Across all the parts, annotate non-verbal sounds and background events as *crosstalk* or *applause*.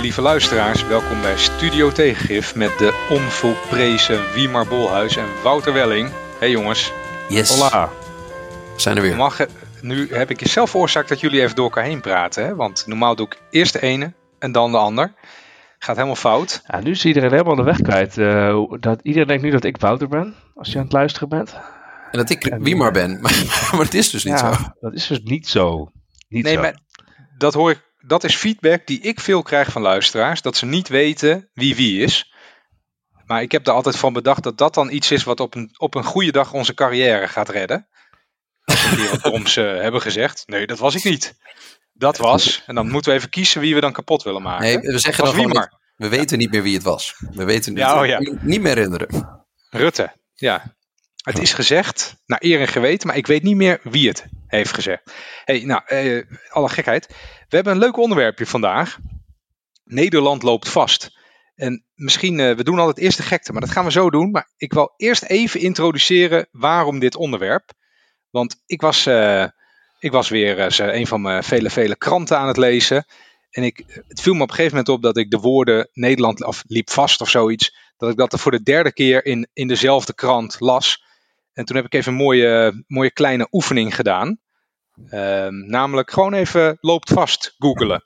lieve luisteraars. Welkom bij Studio Tegengif met de onvolprezen Wiemar Bolhuis en Wouter Welling. Hey jongens. Yes. Hola. We zijn er weer. Mag, nu heb ik zelf veroorzaakt dat jullie even door elkaar heen praten. Hè? Want normaal doe ik eerst de ene en dan de ander. Gaat helemaal fout. Ja, nu is iedereen helemaal de weg kwijt. Uh, dat, iedereen denkt nu dat ik Wouter ben, als je aan het luisteren bent. En dat ik wie maar ben. Maar, *laughs* maar dat is dus niet ja, zo. Dat is dus niet zo. Niet nee, zo. maar dat hoor ik. Dat is feedback die ik veel krijg van luisteraars. Dat ze niet weten wie wie is. Maar ik heb er altijd van bedacht dat dat dan iets is wat op een, op een goede dag onze carrière gaat redden. Als we Toms *laughs* uh, hebben gezegd. Nee, dat was ik niet. Dat was. En dan moeten we even kiezen wie we dan kapot willen maken. Nee, we zeggen dan niet, we weten niet meer wie het was. We weten niet, Ja, oh ja. niet meer herinneren. Rutte, ja. Het is gezegd, naar eer en geweten, maar ik weet niet meer wie het heeft gezegd. hey, nou, eh, alle gekheid. We hebben een leuk onderwerpje vandaag. Nederland loopt vast. En misschien, eh, we doen altijd eerst de gekte, maar dat gaan we zo doen. Maar ik wil eerst even introduceren waarom dit onderwerp. Want ik was, eh, ik was weer eens een van mijn vele, vele kranten aan het lezen. En ik, het viel me op een gegeven moment op dat ik de woorden Nederland, of liep vast of zoiets, dat ik dat er voor de derde keer in, in dezelfde krant las. En toen heb ik even een mooie, mooie kleine oefening gedaan. Um, namelijk gewoon even loopt vast googelen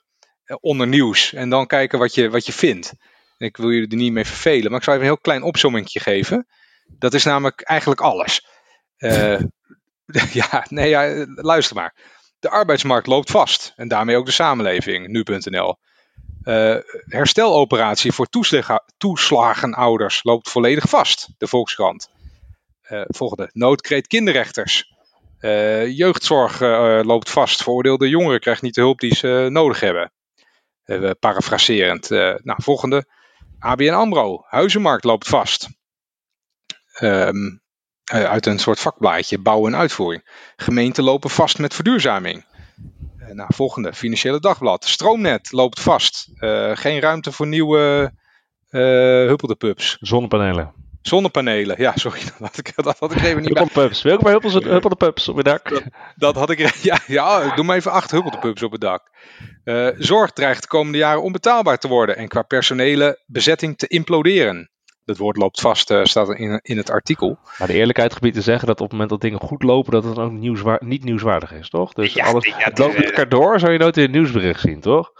onder nieuws. En dan kijken wat je, wat je vindt. Ik wil jullie er niet mee vervelen, maar ik zal even een heel klein opzommingje geven. Dat is namelijk eigenlijk alles. Uh, *laughs* ja, nee, ja, luister maar. De arbeidsmarkt loopt vast. En daarmee ook de samenleving, nu.nl. Uh, hersteloperatie voor toeslagenouders loopt volledig vast. De Volkskrant. Uh, volgende. Noodkreet kinderrechters. Uh, jeugdzorg loopt vast. Veroordeelde jongeren krijgen niet de hulp die ze nodig hebben. parafraserend. nou, volgende. ABN AMRO. Huizenmarkt loopt vast. Um, uit een soort vakblaadje. Bouw en uitvoering. Gemeenten lopen vast met verduurzaming. Nou, volgende. Financiële Dagblad. Stroomnet loopt vast. Geen ruimte voor nieuwe uh, huppeldepups. Zonnepanelen. Zonnepanelen, ja, sorry. *laughs* Dat had ik, dat had ik even niet Huppeldepups. Welke maar huppeldepups op het dak? Dat, dat, had ik, *laughs* ja, ja, doe maar even acht huppeldepups op het dak. Uh, zorg dreigt de komende jaren onbetaalbaar te worden en qua personele bezetting te imploderen. Dat woord loopt vast, uh, staat in, in het artikel. Maar de eerlijkheid gebied te zeggen dat op het moment dat dingen goed lopen, dat het ook nieuwswaar niet nieuwswaardig is, toch? Dus ja, alles ja, het loopt met elkaar door, zou je nooit in het nieuwsbericht zien, toch?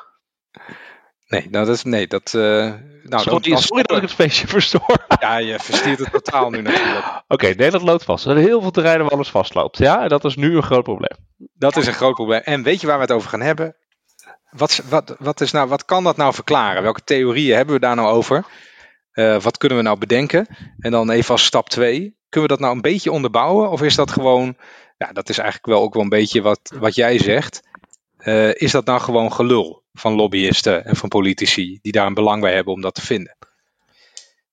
Nee, nou, dat is, nee, dat... Uh, nou, sorry, dan, sorry dat ik het feestje verstoor. *laughs* Ja, je verstiert het totaal nu natuurlijk. *laughs* Oké, okay, Nederland loopt vast. Er zijn heel veel terreinen waar alles vastloopt. Ja, en dat is nu een groot probleem. Dat is een groot probleem. En weet je waar we het over gaan hebben? Wat, wat, wat, is nou, wat kan dat nou verklaren? Welke theorieën hebben we daar nou over? Uh, wat kunnen we nou bedenken? En dan even als stap 2. Kunnen we dat nou een beetje onderbouwen? Of is dat gewoon, ja, dat is eigenlijk wel ook wel een beetje wat, wat jij zegt. Uh, is dat nou gewoon gelul van lobbyisten en van politici die daar een belang bij hebben om dat te vinden?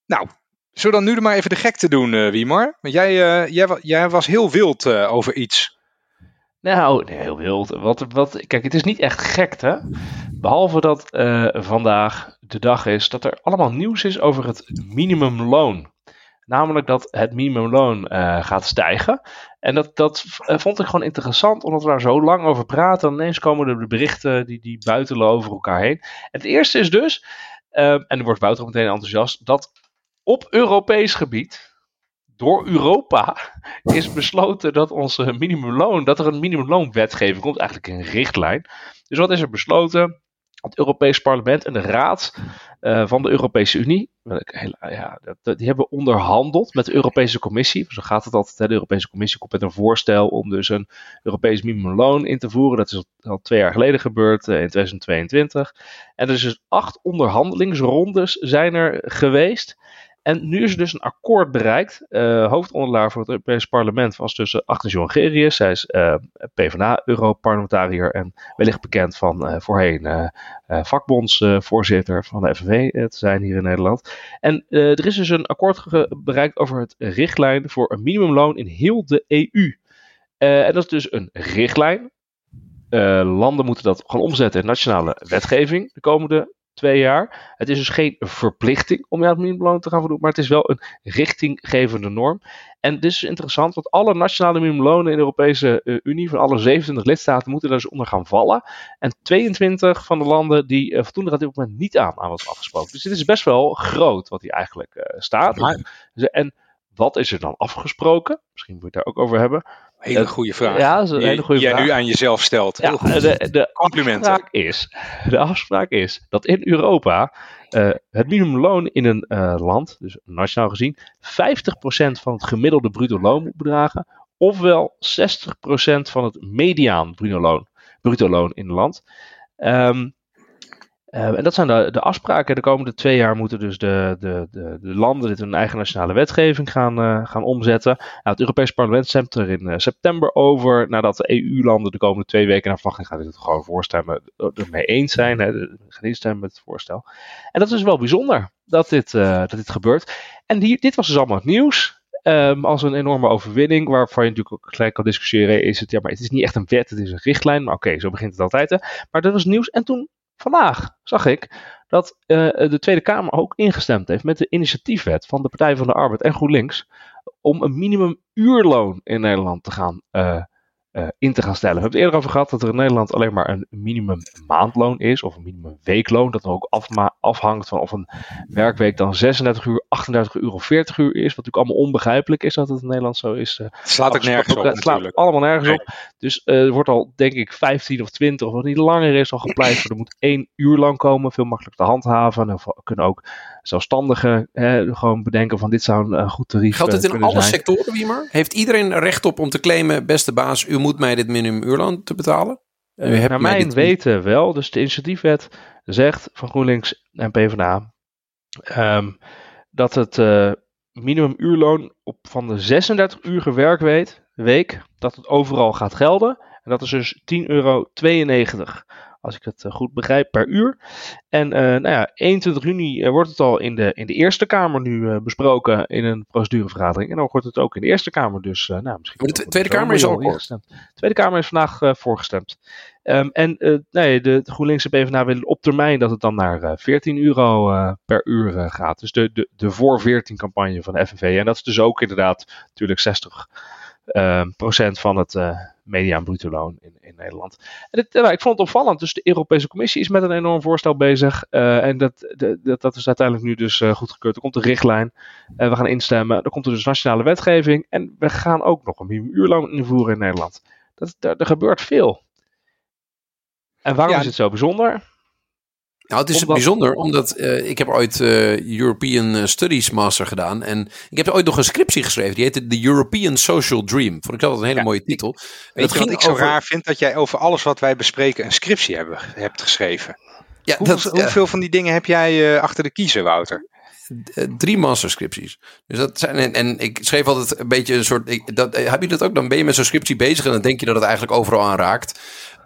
Nou, zullen we dan nu maar even de gek te doen, uh, Wiemar? Want jij, jij, jij, was heel wild over iets. Nou, heel wild. Wat, wat, kijk, het is niet echt gek, hè? Behalve dat vandaag de dag is dat er allemaal nieuws is over het minimumloon. Namelijk dat het minimumloon uh, gaat stijgen. En dat, dat uh, vond ik gewoon interessant, omdat we daar zo lang over praten. En ineens komen er de berichten die, die buitelen over elkaar heen. Het eerste is dus, en er wordt Wouter meteen enthousiast, dat op Europees gebied door Europa *laughs* is besloten dat onze minimumloon, dat er een minimumloonwetgeving komt, eigenlijk een richtlijn. Dus wat is er besloten? Het Europees Parlement en de Raad uh, van de Europese Unie, ja, die hebben onderhandeld met de Europese Commissie. Zo gaat het altijd. Hè? De Europese Commissie komt met een voorstel om dus een Europees minimumloon in te voeren. Dat is al twee jaar geleden gebeurd, uh, in 2022. En er is dus acht onderhandelingsrondes zijn er geweest. En nu is er dus een akkoord bereikt. Uh, hoofdonderdelaar voor het Europees Parlement was tussen Agnes Jongerius. Zij is uh, PvdA-Europarlementariër en wellicht bekend van uh, voorheen vakbondsvoorzitter van de FNV te zijn hier in Nederland. En er is dus een akkoord bereikt over het richtlijn voor een minimumloon in heel de EU. en dat is dus een richtlijn. landen moeten dat gaan omzetten in nationale wetgeving de komende twee jaar. Het is dus geen verplichting om je aan het minimumloon te gaan voldoen, maar het is wel een richtinggevende norm. En dit is interessant, want alle nationale minimumlonen in de Europese uh, Unie, van alle 27 lidstaten, moeten daar dus onder gaan vallen. En 22 van de landen die uh, voldoen er op dit moment niet aan, aan wat is afgesproken. Dus dit is best wel groot wat hier eigenlijk uh, staat. Maar, en wat is er dan afgesproken? Misschien moet je het daar ook over hebben. Hele goede vraag. Ja, dat is een hele goede vraag. Jij nu aan jezelf stelt. Ja, de, de, Complimenten. Afspraak is, de afspraak is dat in Europa uh, het minimumloon in een uh, land, dus nationaal gezien, 50% van het gemiddelde bruto loon moet bedragen. Ofwel 60% van het mediaan bruto loon, bruto loon in het land. Um, uh, en dat zijn de, de, afspraken. De komende twee jaar moeten dus de, de, de, de landen dit in hun eigen nationale wetgeving gaan, uh, gaan omzetten. Nou, het Europees Parlement stemt er in uh, september over. Nadat de EU-landen de komende twee weken naar verwachting gaan dit gewoon voorstemmen, het mee eens zijn. Hè, gaan instemmen met het voorstel. En dat is wel bijzonder dat dit, dat dit gebeurt. En hier, dit was dus allemaal nieuws. Um, als een enorme overwinning, waarvan je natuurlijk ook gelijk kan discussiëren, is het, ja, maar het is niet echt een wet, het is een richtlijn. Maar oké, zo begint het altijd. Hè. Maar dat was nieuws. En toen vandaag zag ik dat uh, de Tweede Kamer ook ingestemd heeft met de initiatiefwet van de Partij van de Arbeid en GroenLinks om een minimum uurloon in Nederland te gaan uh, uh, in te gaan stellen. We hebben het eerder over gehad dat er in Nederland alleen maar een minimum maandloon is, of een minimum weekloon, dat er ook afhangt van of een werkweek dan 36 uur, 38 uur of 40 uur is, wat natuurlijk allemaal onbegrijpelijk is dat het in Nederland zo is. Uh, het slaat ook nergens op, Het slaat allemaal nergens nee. op. Dus uh, er wordt al, denk ik, 15 of 20, of wat niet langer is, al gepleit voor. Er moet één uur lang komen, veel makkelijker te handhaven. En we kunnen ook zelfstandigen hè, gewoon bedenken van dit zou een goed tarief Geldt het in alle zijn. sectoren, Wiemer? Heeft iedereen recht op om te claimen, beste baas, u moet mij dit minimumuurloon te betalen? Uh, naar mijn dit... weten wel. Dus de initiatiefwet zegt van GroenLinks en PvdA um, dat het uh, minimumuurloon op van de 36 uur werkweek week, dat het overal gaat gelden. En dat is dus 10,92 euro als ik het goed begrijp, per uur. En uh, nou ja, 21 juni wordt het al in de, in de Eerste Kamer nu besproken in een procedurevergadering. En dan wordt het ook in de Eerste Kamer dus, nou misschien... Maar de Tweede Kamer is al ingestemd. De Tweede Kamer is vandaag voorgestemd. Um, en nee, de, de GroenLinks en PvdA willen op termijn dat het dan naar 14 euro per uur gaat. Dus de, de, de voor 14 campagne van de FNV. En dat is dus ook inderdaad natuurlijk 60 procent van het mediaan bruto loon in, in Nederland. En dit, nou, ik vond het opvallend. Dus de Europese Commissie is met een enorm voorstel bezig. Uh, en dat, dat, dat is uiteindelijk nu dus uh, goedgekeurd. Er komt een richtlijn. Uh, we gaan instemmen. Er komt er dus nationale wetgeving. En we gaan ook nog een minimuurloon invoeren in Nederland. Dat, er, er gebeurt veel. En waarom ja, is het zo bijzonder? Nou, het is omdat... bijzonder, omdat uh, ik heb ooit uh, European Studies Master gedaan. En ik heb ooit nog een scriptie geschreven. Die heette The European Social Dream. Vond ik altijd een hele ja, mooie titel. Weet dat wat ik zo raar vind? Dat jij over alles wat wij bespreken een scriptie hebben, hebt geschreven. Ja, hoeveel, dat, hoeveel van die dingen heb jij uh, achter de kiezer, Wouter? drie masterscripties. Dus dat zijn, en, en, ik schreef altijd een beetje een soort. Ik, dat, heb je dat ook? Dan ben je met zo'n scriptie bezig en dan denk je dat het eigenlijk overal aan raakt.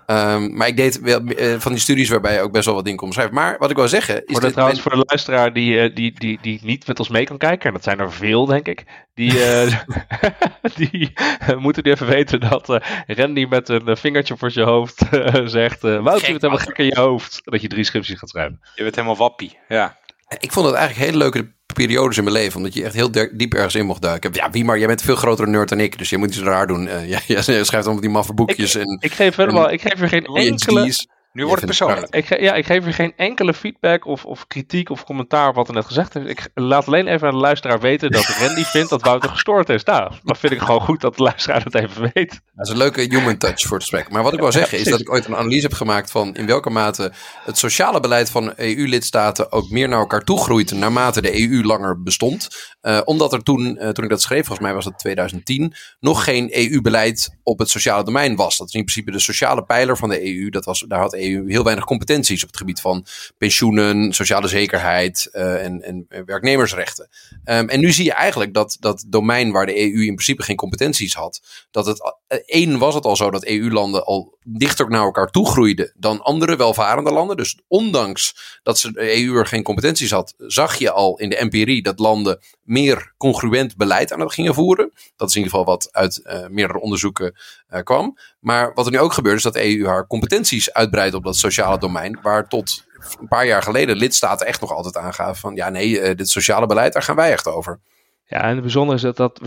Um, maar ik deed wel uh, van die studies waarbij je ook best wel wat dingen kon schrijven. Maar wat ik wil zeggen. Is voor de, trouwens, voor de luisteraar die, uh, die, die, die niet met ons mee kan kijken, en dat zijn er veel, denk ik. Die, uh, *laughs* die moeten nu even weten dat Randy met een vingertje voor zijn hoofd zegt: Wouter, je bent helemaal gek in je hoofd. Dat je drie scripties gaat schrijven. Je bent helemaal wappie, ja. Ik vond het eigenlijk hele leuke periodes in mijn leven. Omdat je echt heel diep ergens in mocht duiken. Ja, wie maar, jij bent een veel grotere nerd dan ik. Dus je moet iets raar doen. Uh, *laughs* ja, je schrijft allemaal die maffe boekjes. Ik, en, ik geef helemaal, ik geef er geen enkele... Nu wordt het persoonlijk. Ik, ja, ik geef je geen enkele feedback of, of kritiek of commentaar op wat er net gezegd is. Ik laat alleen even aan de luisteraar weten dat *laughs* Randy vindt dat Wouter gestoord is. Nou, dan vind ik gewoon goed dat de luisteraar het even weet. Dat is een leuke human touch voor het gesprek. Maar wat ik wil zeggen is dat ik ooit een analyse heb gemaakt van in welke mate het sociale beleid van EU-lidstaten ook meer naar elkaar toe groeit naarmate de EU langer bestond. Uh, omdat er toen, uh, toen ik dat schreef, volgens mij was het 2010, nog geen EU-beleid op het sociale domein was. Dat is in principe de sociale pijler van de EU. Dat was, daar had de EU heel weinig competenties op het gebied van pensioenen, sociale zekerheid uh, en, en werknemersrechten. Um, en nu zie je eigenlijk dat dat domein waar de EU in principe geen competenties had, dat het één was het al zo dat EU-landen al dichter naar elkaar toe groeiden dan andere welvarende landen. Dus ondanks dat ze de EU er geen competenties had, zag je al in de empirie dat landen meer congruent beleid aan het gingen voeren. Dat is in ieder geval wat uit uh, meerdere onderzoeken kwam. Maar wat er nu ook gebeurt is dat de EU haar competenties uitbreidt op dat sociale domein. Waar tot een paar jaar geleden lidstaten echt nog altijd aangaven van ja nee, dit sociale beleid, daar gaan wij echt over. Ja, en het bijzondere is dat dat,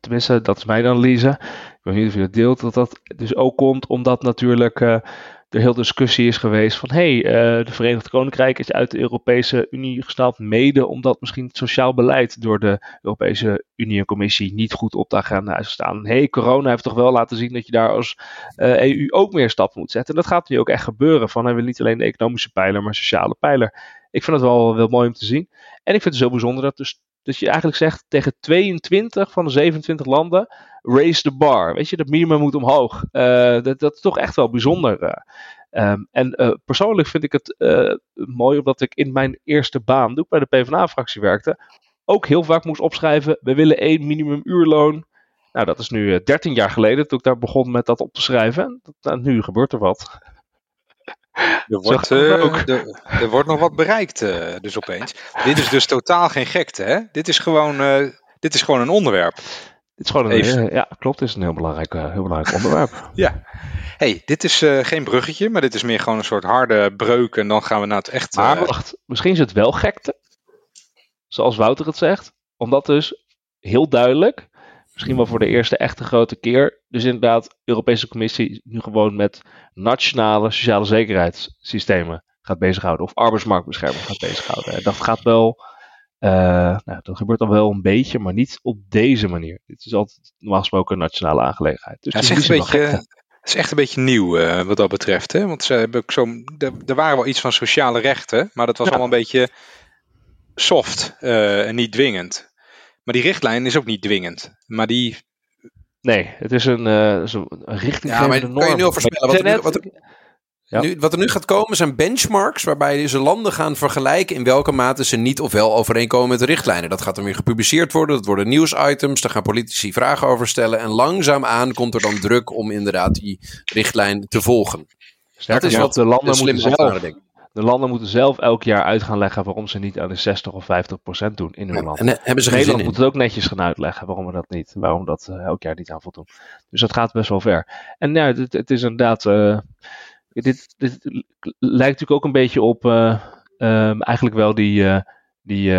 tenminste dat is mijn analyse, ik weet niet of je dat deelt, dat dat dus ook komt omdat natuurlijk er heel discussie is geweest van hey, uh, de Verenigd Koninkrijk is uit de Europese Unie gestapt, mede omdat misschien het sociaal beleid door de Europese Unie en Commissie niet goed op de agenda is staan. hey, corona heeft toch wel laten zien dat je daar als uh, eh, EU ook meer stappen moet zetten. En dat gaat nu ook echt gebeuren. Van, wil niet alleen de economische pijler, maar sociale pijler. Ik vind het wel, wel mooi om te zien. En ik vind het zo bijzonder dat dus dus je eigenlijk zegt tegen 22 van de 27 landen, raise the bar. Weet je, dat minimum moet omhoog. Uh, dat, dat is toch echt wel bijzonder. Uh, um, en uh, persoonlijk vind ik het mooi, omdat ik in mijn eerste baan, toen ik bij de PvdA-fractie werkte, ook heel vaak moest opschrijven, we willen één minimumuurloon. Nou, dat is nu 13 jaar geleden toen ik daar begon met dat op te schrijven. En nou, nu gebeurt er wat. Er wordt, uh, er, er, wordt nog wat bereikt, uh, dus opeens. Dit is dus totaal geen gekte, hè? Dit is gewoon, uh, dit is gewoon een onderwerp. Dit is gewoon een, ja, klopt. Dit is een heel belangrijk, heel belangrijk onderwerp. *laughs* ja. hey, dit is geen bruggetje, maar dit is meer gewoon een soort harde breuk. En dan gaan we naar het echt. Maar wacht, misschien is het wel gekte. Zoals Wouter het zegt. Omdat dus heel duidelijk misschien wel voor de eerste echte grote keer. Dus inderdaad, de Europese Commissie nu gewoon met nationale sociale zekerheidssystemen gaat bezighouden. Of arbeidsmarktbescherming gaat bezighouden. En dat gaat wel. Uh, nou, dat gebeurt dan wel een beetje, maar niet op deze manier. Dit is altijd normaal gesproken een nationale aangelegenheid. Dus ja, het, is een beetje, het is echt een beetje nieuw uh, wat dat betreft. Hè? Want ze hebben ook zo, er, waren wel iets van sociale rechten, maar dat was allemaal een beetje soft uh, en niet dwingend. Maar die richtlijn is ook niet dwingend. Maar die... Nee, het is een, uh, zo een richtinggevende ja, norm. Kan je nu al voorspellen? Wat er nu, wat, er, ja. nu, wat er nu gaat komen zijn benchmarks waarbij deze landen gaan vergelijken in welke mate ze niet of wel overeenkomen met de richtlijnen. Dat gaat dan weer gepubliceerd worden, dat worden nieuwsitems, daar gaan politici vragen over stellen en langzaamaan komt er dan druk om inderdaad die richtlijn te volgen. Sterker, dat is wat de landen moeten zelf, de landen moeten zelf elk jaar uit gaan leggen waarom ze niet aan de 60 of 50 procent doen in hun land. En, eh, hebben ze Nederland moet het ook netjes gaan uitleggen waarom we dat niet, waarom dat uh, elk jaar niet aan voldoen. Dus dat gaat best wel ver. En ja, het, het is inderdaad, uh, dit, dit lijkt natuurlijk ook een beetje op um, eigenlijk wel die, die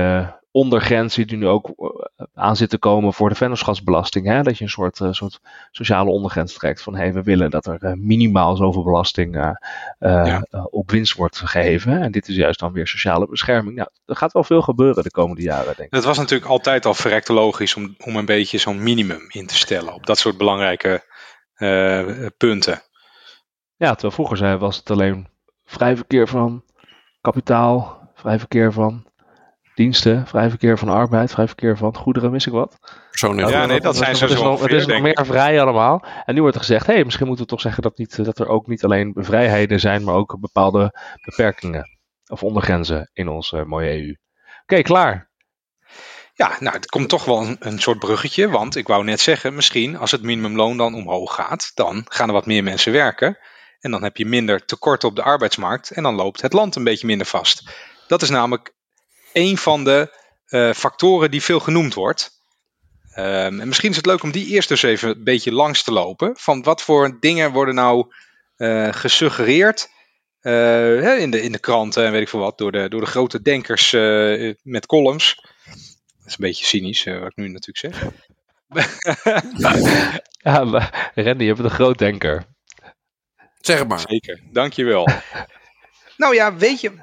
ondergrens die nu ook eh, aan zit te komen voor de vennootschapsbelasting. Hè? Dat je een soort, uh, soort sociale ondergrens trekt van hey, we willen dat er uh, minimaal zoveel belasting uh, ja. op winst wordt gegeven. En dit is juist dan weer sociale bescherming. Nou, er gaat wel veel gebeuren de komende jaren, denk ik. Het was natuurlijk altijd al verrekte logisch om, om een beetje zo'n minimum in te stellen op dat soort belangrijke punten. Ja, terwijl vroeger was het alleen vrij verkeer van kapitaal, vrij verkeer van diensten, vrij verkeer van arbeid, vrij verkeer van goederen, mis ik wat. Persoonlijk. Ja, nee, dat, zijn ze zo Het is nog meer vrij allemaal. En nu wordt er gezegd, hé, hey, misschien moeten we toch zeggen dat, niet, dat er ook niet alleen vrijheden zijn, maar ook bepaalde beperkingen of ondergrenzen in onze mooie EU. Oké, klaar. Ja, nou, het komt toch wel een, een, soort bruggetje, want ik wou net zeggen, misschien als het minimumloon dan omhoog gaat, dan gaan er wat meer mensen werken. En dan heb je minder tekort op de arbeidsmarkt en dan loopt het land een beetje minder vast. Dat is namelijk een van de uh, factoren die veel genoemd wordt. Um, en misschien is het leuk om die eerst dus even een beetje langs te lopen. Van wat voor dingen worden nou uh, gesuggereerd uh, in, de, in de kranten en weet ik veel wat, door de, door de grote denkers met columns. Dat is een beetje cynisch, wat ik nu natuurlijk zeg. *laughs* ja, maar Randy, je bent een groot denker. Zeg het maar. Zeker, dankjewel. nou ja, weet je,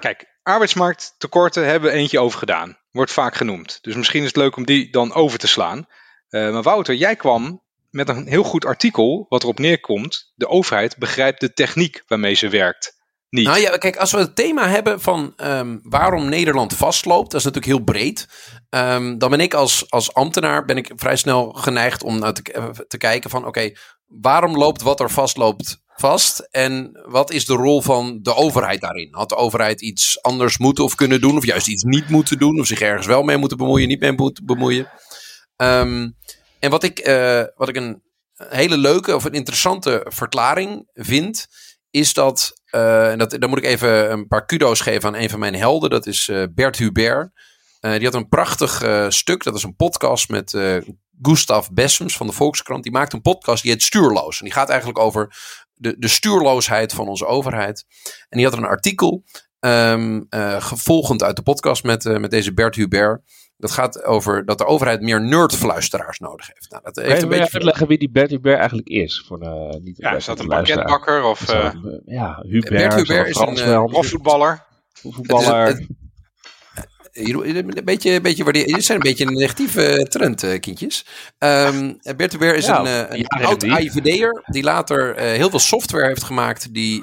kijk, arbeidsmarkttekorten hebben we eentje over gedaan. Wordt vaak genoemd. Dus misschien is het leuk om die dan over te slaan. Uh, maar Wouter, jij kwam met een heel goed artikel wat erop neerkomt. De overheid begrijpt de techniek waarmee ze werkt. Niet. Nou ja, kijk, als we het thema hebben van um, waarom Nederland vastloopt, dat is natuurlijk heel breed. Um, dan ben ik als, als ambtenaar ben ik vrij snel geneigd om nou te kijken van oké, waarom loopt wat er vastloopt vast. En wat is de rol van de overheid daarin? Had de overheid iets anders moeten of kunnen doen, of juist iets niet moeten doen, of zich ergens wel mee moeten bemoeien, niet mee moeten bemoeien? Um, en wat ik, uh, wat ik een hele leuke of een interessante verklaring vind, is dat, uh, en dat, dan moet ik even een paar kudo's geven aan een van mijn helden, dat is uh, Bert Hubert. die had een prachtig stuk, dat is een podcast met Gustav Bessems van de Volkskrant. Die maakt een podcast die heet Stuurloos. En die gaat eigenlijk over de, de stuurloosheid van onze overheid. En die had er een artikel, um, gevolgend uit de podcast met, met deze Bert Hubert. Dat gaat over dat de overheid meer nerdfluisteraars nodig heeft. Nou, dat heeft een beetje uitleggen wie die Bert Hubert eigenlijk is? Voor de, niet ja, is dat een pakketbakker? Of, uh, ja, Hubert, Bert Hubert is een, voetballer. voetballer een beetje, een beetje dit zijn een beetje een negatieve trend, uh, kindjes. Um, Bert de Beer is een, een oud IVD'er die later uh, heel veel software heeft gemaakt die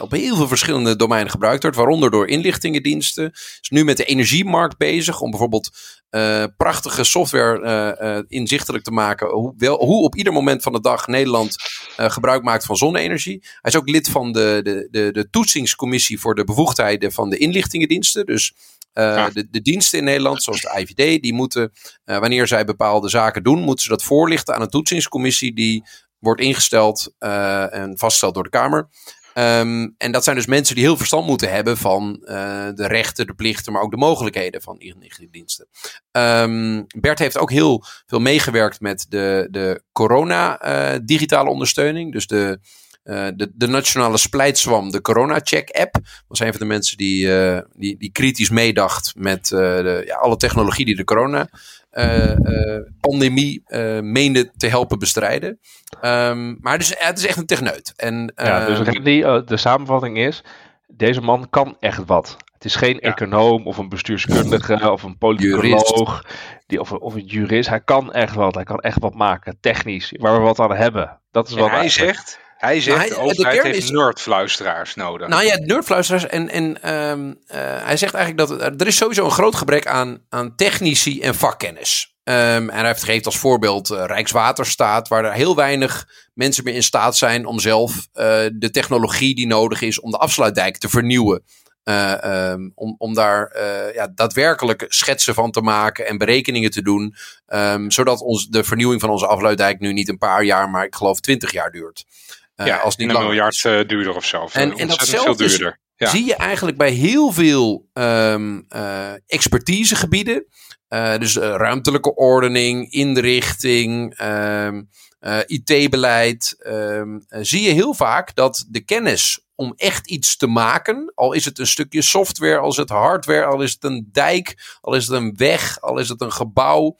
op heel veel verschillende domeinen gebruikt wordt, waaronder door inlichtingendiensten. Is nu met de energiemarkt bezig om bijvoorbeeld prachtige software inzichtelijk te maken hoe, wel, hoe op ieder moment van de dag Nederland gebruik maakt van zonne-energie. Hij is ook lid van de, de, de, de toetsingscommissie voor de bevoegdheden van de inlichtingendiensten. Dus uh, de, de, diensten in Nederland, zoals de IVD, die moeten, uh, wanneer zij bepaalde zaken doen, moeten ze dat voorlichten aan een toetsingscommissie die wordt ingesteld uh, en vastgesteld door de Kamer. Um, en dat zijn dus mensen die heel verstand moeten hebben van de rechten, de plichten, maar ook de mogelijkheden van inlichtingendiensten. Um, Bert heeft ook heel veel meegewerkt met de, de corona-digitale ondersteuning. Dus de uh, de, de nationale splijtswam, de corona-check-app, was een van de mensen die, uh, die, die kritisch meedacht met uh, de, ja, alle technologie die de corona-pandemie meende te helpen bestrijden. Um, maar dus, het is echt een techneut. En, ja, dus ehm, die, de samenvatting is, deze man kan echt wat. Het is geen econoom of een bestuurskundige *laughs* of een politicoloog die, of, of een jurist. Hij kan echt wat. Hij kan echt wat maken, technisch, waar we wat aan hebben. Dat is wat hij zegt. Hij zegt, de overheid heeft is, nerdfluisteraars nodig. Nou ja, nerdfluisteraars. En, en um, uh, hij zegt eigenlijk dat er is sowieso een groot gebrek aan, aan technici en vakkennis. Um, en hij gegeven als voorbeeld uh, Rijkswaterstaat, waar er heel weinig mensen meer in staat zijn om zelf uh, de technologie die nodig is om de afsluitdijk te vernieuwen. Uh, um, om, om daar uh, ja, daadwerkelijk schetsen van te maken en berekeningen te doen. Um, zodat ons, de vernieuwing van onze afsluitdijk nu niet een paar jaar, maar ik geloof twintig jaar duurt. Uh, ja, als niet een miljard uh, duurder of zo. En, en dat veel duurder. Ja. zie je eigenlijk bij heel veel um, uh, expertisegebieden. dus ruimtelijke ordening, inrichting, um, IT-beleid. Um, zie je heel vaak dat de kennis om echt iets te maken, al is het een stukje software, al is het hardware, al is het een dijk, al is het een weg, al is het een gebouw.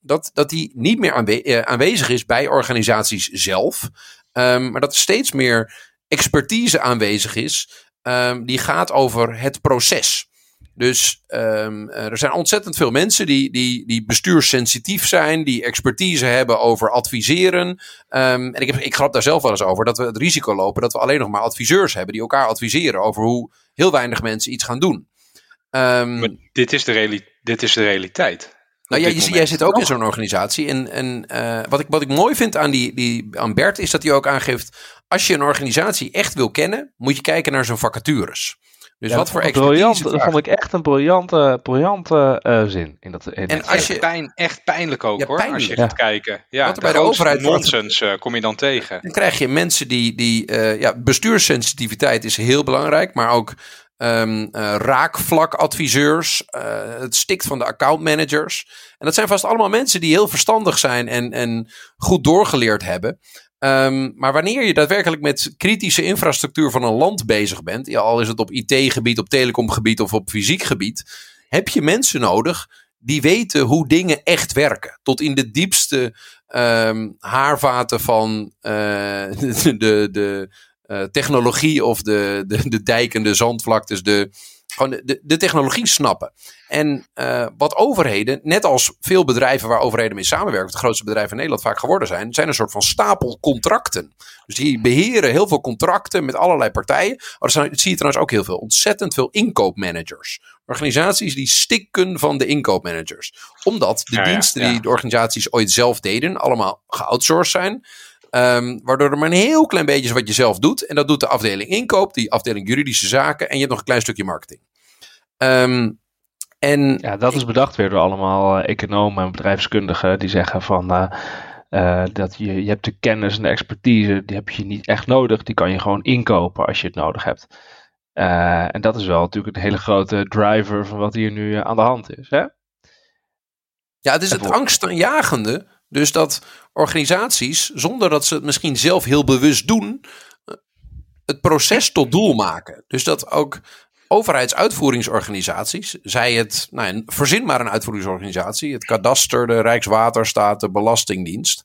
Dat, dat die niet meer aanwe aanwezig is bij organisaties zelf. Um, maar dat er steeds meer expertise aanwezig is. Um, die gaat over het proces. Dus um, er zijn ontzettend veel mensen die, die, die bestuurssensitief zijn, die expertise hebben over adviseren. En ik, heb, ik grap daar zelf wel eens over dat we het risico lopen dat we alleen nog maar adviseurs hebben die elkaar adviseren over hoe heel weinig mensen iets gaan doen. Dit is de, dit is de realiteit. Nou, jij, jij zit ook in zo'n organisatie. En, en uh, wat, ik, wat ik mooi vind aan, die, die, aan Bert is dat hij ook aangeeft. Als je een organisatie echt wil kennen, moet je kijken naar zijn vacatures. Dus wat voor briljant, Dat vond ik echt een briljante, briljante uh, zin. In dat, in en als je, pijn, echt pijnlijk ook hoor, als je gaat kijken. Ja, wat er bij de overheid nonsens uh, kom je dan tegen. Dan krijg je mensen die, die uh, ja, bestuurssensitiviteit is heel belangrijk, maar ook um, uh, raakvlakadviseurs. Uh, het stikt van de accountmanagers. En dat zijn vast allemaal mensen die heel verstandig zijn en, en goed doorgeleerd hebben. Um, maar wanneer je daadwerkelijk met kritische infrastructuur van een land bezig bent, al is het op IT-gebied, op telecomgebied of op fysiek gebied, heb je mensen nodig die weten hoe dingen echt werken. Tot in de diepste um, haarvaten van *laughs* de, de, de, uh, technologie of de, de, de dijkende zandvlaktes, de, gewoon de, de technologie snappen. En uh, wat overheden, net als veel bedrijven waar overheden mee samenwerken, de grootste bedrijven in Nederland vaak geworden zijn, zijn een soort van stapel contracten. Dus die beheren heel veel contracten met allerlei partijen. Maar dat zie je trouwens ook heel veel. Ontzettend veel inkoopmanagers. Organisaties die stikken van de inkoopmanagers. Omdat de diensten die de organisaties ooit zelf deden, allemaal geoutsourced zijn. Um, waardoor er maar een heel klein beetje is wat je zelf doet. En dat doet de afdeling inkoop, die afdeling juridische zaken. En je hebt nog een klein stukje marketing. Um, en ja, dat is bedacht weer door allemaal uh, economen en bedrijfskundigen. Die zeggen van uh, uh, dat je, je hebt de kennis en de expertise. Die heb je niet echt nodig. Die kan je gewoon inkopen als je het nodig hebt. en dat is wel natuurlijk een hele grote driver van wat hier nu aan de hand is. Hè? Ja, het is het angstaanjagende Dus dat organisaties, zonder dat ze het misschien zelf heel bewust doen, het proces tot doel maken. Dus dat ook overheidsuitvoeringsorganisaties, zij het, nou, verzin maar een uitvoeringsorganisatie, het kadaster, de Rijkswaterstaat, de Belastingdienst,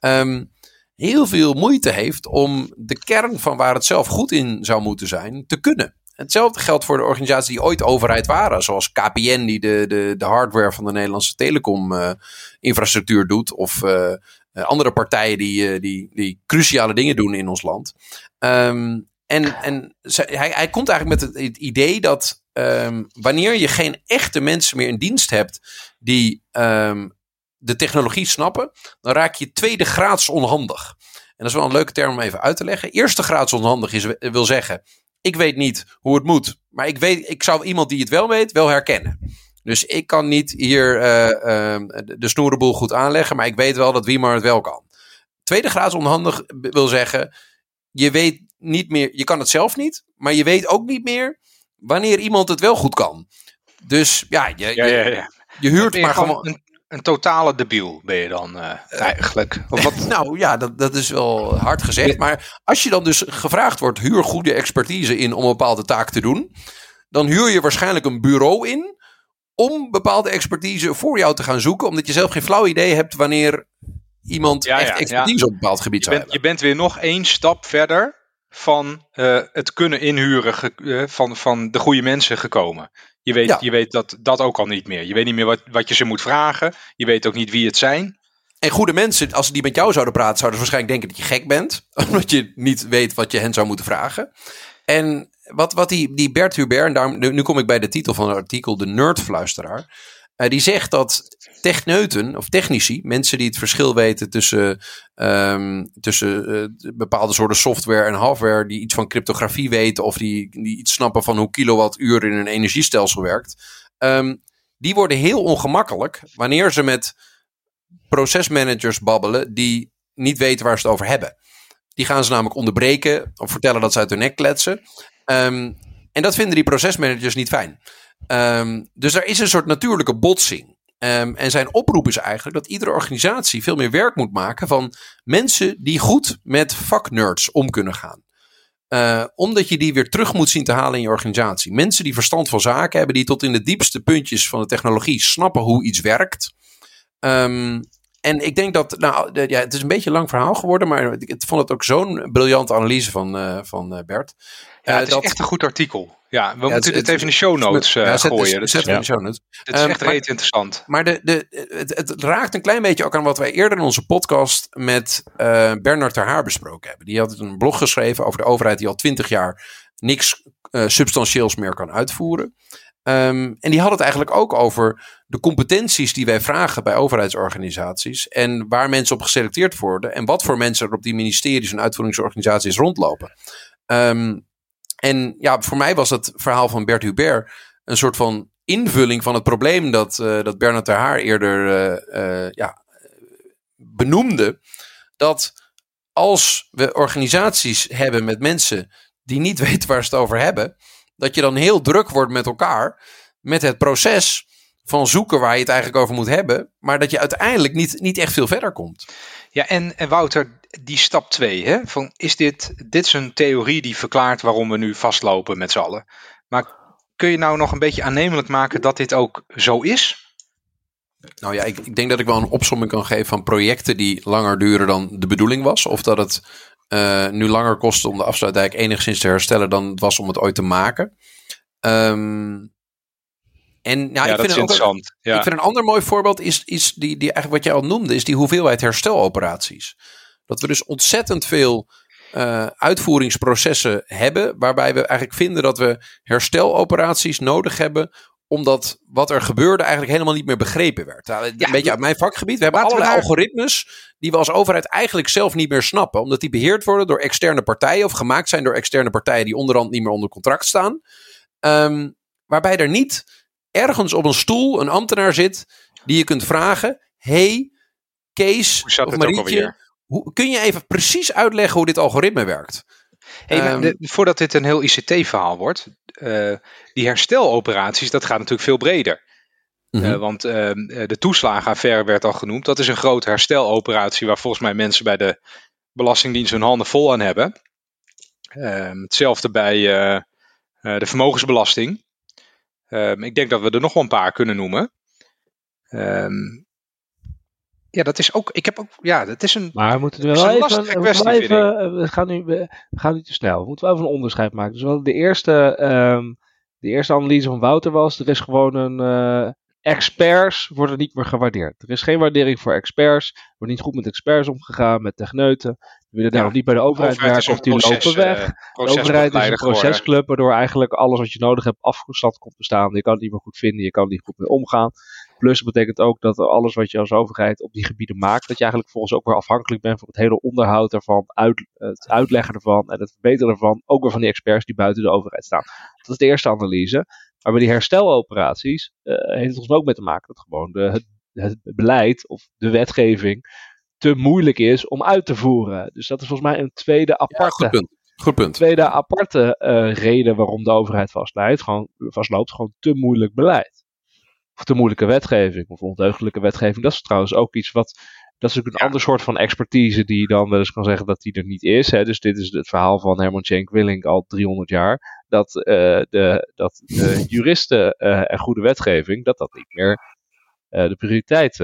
um, heel veel moeite heeft om de kern van waar het zelf goed in zou moeten zijn te kunnen. Hetzelfde geldt voor de organisaties die ooit overheid waren, zoals KPN, die de, de, de hardware van de Nederlandse telecom-infrastructuur uh, doet, of uh, andere partijen die, die, die cruciale dingen doen in ons land. Um, en en hij, hij komt eigenlijk met het, idee dat um, wanneer je geen echte mensen meer in dienst hebt die um, de technologie snappen, dan raak je tweede graads onhandig. En dat is wel een leuke term om even uit te leggen. Eerste graads onhandig is, wil zeggen, ik weet niet hoe het moet, maar ik, weet, ik zou iemand die het wel weet wel herkennen. Dus ik kan niet hier uh, uh, de snoerenboel goed aanleggen, maar ik weet wel dat wie maar het wel kan. Tweede graads onhandig wil zeggen, je weet niet meer, je kan het zelf niet, maar je weet ook niet meer wanneer iemand het wel goed kan. Dus ja, je, ja, ja, ja. je huurt maar gewoon. Een, een, totale debiel ben je dan uh, eigenlijk. Of wat? *laughs* nou ja, dat, dat is wel hard gezegd. Maar als je dan dus gevraagd wordt, huur goede expertise in om een bepaalde taak te doen. Dan huur je waarschijnlijk een bureau in om bepaalde expertise voor jou te gaan zoeken. Omdat je zelf geen flauw idee hebt wanneer iemand echt expertise op een bepaald gebied je bent, hebben. Je bent weer nog één stap verder van uh, het kunnen inhuren van, van de goede mensen gekomen. Je weet, ja. je weet dat, dat ook al niet meer. Je weet niet meer wat, wat je ze moet vragen. Je weet ook niet wie het zijn. En goede mensen, als die met jou zouden praten, zouden ze waarschijnlijk denken dat je gek bent. *laughs* Omdat je niet weet wat je hen zou moeten vragen. En wat, wat die, die Bert Hubert, en daarom, nu kom ik bij de titel van het artikel, de nerdfluisteraar. Uh, die zegt dat techneuten of technici, mensen die het verschil weten tussen, um, tussen uh, bepaalde soorten software en hardware, die iets van cryptografie weten of die, die iets snappen van hoe kilowattuur in een energiestelsel werkt, um, die worden heel ongemakkelijk wanneer ze met procesmanagers babbelen die niet weten waar ze het over hebben. Die gaan ze namelijk onderbreken of vertellen dat ze uit hun nek kletsen. Um, en dat vinden die procesmanagers niet fijn. Um, dus er is een soort natuurlijke botsing. Um, en zijn oproep is eigenlijk dat iedere organisatie veel meer werk moet maken van mensen die goed met vaknerds om kunnen gaan. Uh, omdat je die weer terug moet zien te halen in je organisatie. Mensen die verstand van zaken hebben, die tot in de diepste puntjes van de technologie snappen hoe iets werkt. Um, en ik denk dat, nou, de, ja, het is een beetje een lang verhaal geworden, maar ik vond het ook zo'n briljante analyse van, uh, van uh, Bert. Ja, het is dat, echt een goed artikel. Ja, we ja, moeten dit even in de show notes uh, ja, zet, gooien. Dus, zet in de show notes. Het is um, echt reet interessant. Maar de, de, het, het, raakt een klein beetje ook aan wat wij eerder in onze podcast met uh, Bernard ter Haar besproken hebben. Die had een blog geschreven over de overheid die al twintig jaar niks uh, substantieels meer kan uitvoeren. Um, en die had het eigenlijk ook over de competenties die wij vragen bij overheidsorganisaties. En waar mensen op geselecteerd worden. En wat voor mensen er op die ministeries en uitvoeringsorganisaties rondlopen. Um, en ja, voor mij was het verhaal van Bert Hubert een soort van invulling van het probleem dat, uh, dat Bernard ter Haar eerder uh, uh, ja, benoemde. Dat als we organisaties hebben met mensen die niet *laughs* weten waar ze het over hebben, dat je dan heel druk wordt met elkaar met het proces van zoeken waar je het eigenlijk over moet hebben, maar dat je uiteindelijk niet, niet echt veel verder komt. Ja, en, en Wouter, die stap 2, van is dit, dit is een theorie die verklaart waarom we nu vastlopen met z'n allen. Maar kun je nou nog een beetje aannemelijk maken dat dit ook zo is? Nou ja, ik, ik denk dat ik wel een opsomming kan geven van projecten die langer duren dan de bedoeling was. Of dat het uh, nu langer kost om de afsluitdijk enigszins te herstellen dan het was om het ooit te maken. Um, en nou, ja, ik, vind interessant. ja. ik vind een ander mooi voorbeeld is, is die, die eigenlijk wat jij al noemde, is die hoeveelheid hersteloperaties. Dat we dus ontzettend veel uh, uitvoeringsprocessen hebben, waarbij we eigenlijk vinden dat we hersteloperaties nodig hebben omdat wat er gebeurde eigenlijk helemaal niet meer begrepen werd. Nou, een beetje uit mijn vakgebied. We hebben allerlei we algoritmes die we als overheid eigenlijk zelf niet meer snappen. Omdat die beheerd worden door externe partijen of gemaakt zijn door externe partijen die onderhand niet meer onder contract staan. Um, waarbij er niet ergens op een stoel een ambtenaar zit die je kunt vragen: Hey, Kees of Marietje, hoe, kun je even precies uitleggen hoe dit algoritme werkt? Hey, um, de, voordat dit een heel ICT-verhaal wordt, uh, die hersteloperaties, dat gaat natuurlijk veel breder. Mhm. want ehm, de toeslagenaffaire werd al genoemd. Dat is een grote hersteloperatie waar volgens mij mensen bij de Belastingdienst hun handen vol aan hebben. Ehm, hetzelfde bij de vermogensbelasting. Ehm, ik denk dat we er nog wel een paar kunnen noemen. Um, ja, dat is ook. Ik heb ook. Ja, dat is een. Maar we moeten wel even. Kwestie, we, even we, gaan nu, we gaan nu te snel. We moeten wel even een onderscheid maken. Dus wel de eerste. Um, de eerste analyse van Wouter was. Er is gewoon een. Uh, experts worden niet meer gewaardeerd. Er is geen waardering voor experts. Er wordt niet goed met experts omgegaan, met techneuten. We willen daar niet bij de overheid, werken of die lopen weg. Uh, de overheid is een procesclub, waardoor eigenlijk alles wat je nodig hebt afgestapt komt te staan. Je kan het niet meer goed vinden, je kan er niet goed mee omgaan. Plus betekent ook dat alles wat je als overheid op die gebieden maakt, dat je eigenlijk volgens ook weer afhankelijk bent van het hele onderhoud daarvan, uit, het uitleggen ervan en het verbeteren ervan, ook weer van die experts die buiten de overheid staan. Dat is de eerste analyse. Maar bij die hersteloperaties uh, heeft het ons ook mee te maken dat gewoon de, het, het beleid of de wetgeving te moeilijk is om uit te voeren. Dus dat is volgens mij een tweede aparte. goed punt. Goed punt. Tweede aparte uh, reden waarom de overheid vastloopt. Gewoon, vastloopt, gewoon te moeilijk beleid of te moeilijke wetgeving of ondeugdelijke wetgeving. Dat is trouwens ook iets wat. Dat is ook een ander soort van expertise die je dan wel eens kan zeggen dat die er niet is. Hè. Dus dit is het verhaal van Herman Cenk Willink al 300 jaar. Dat, uh, de, dat de juristen uh, en goede wetgeving, dat dat niet meer de prioriteit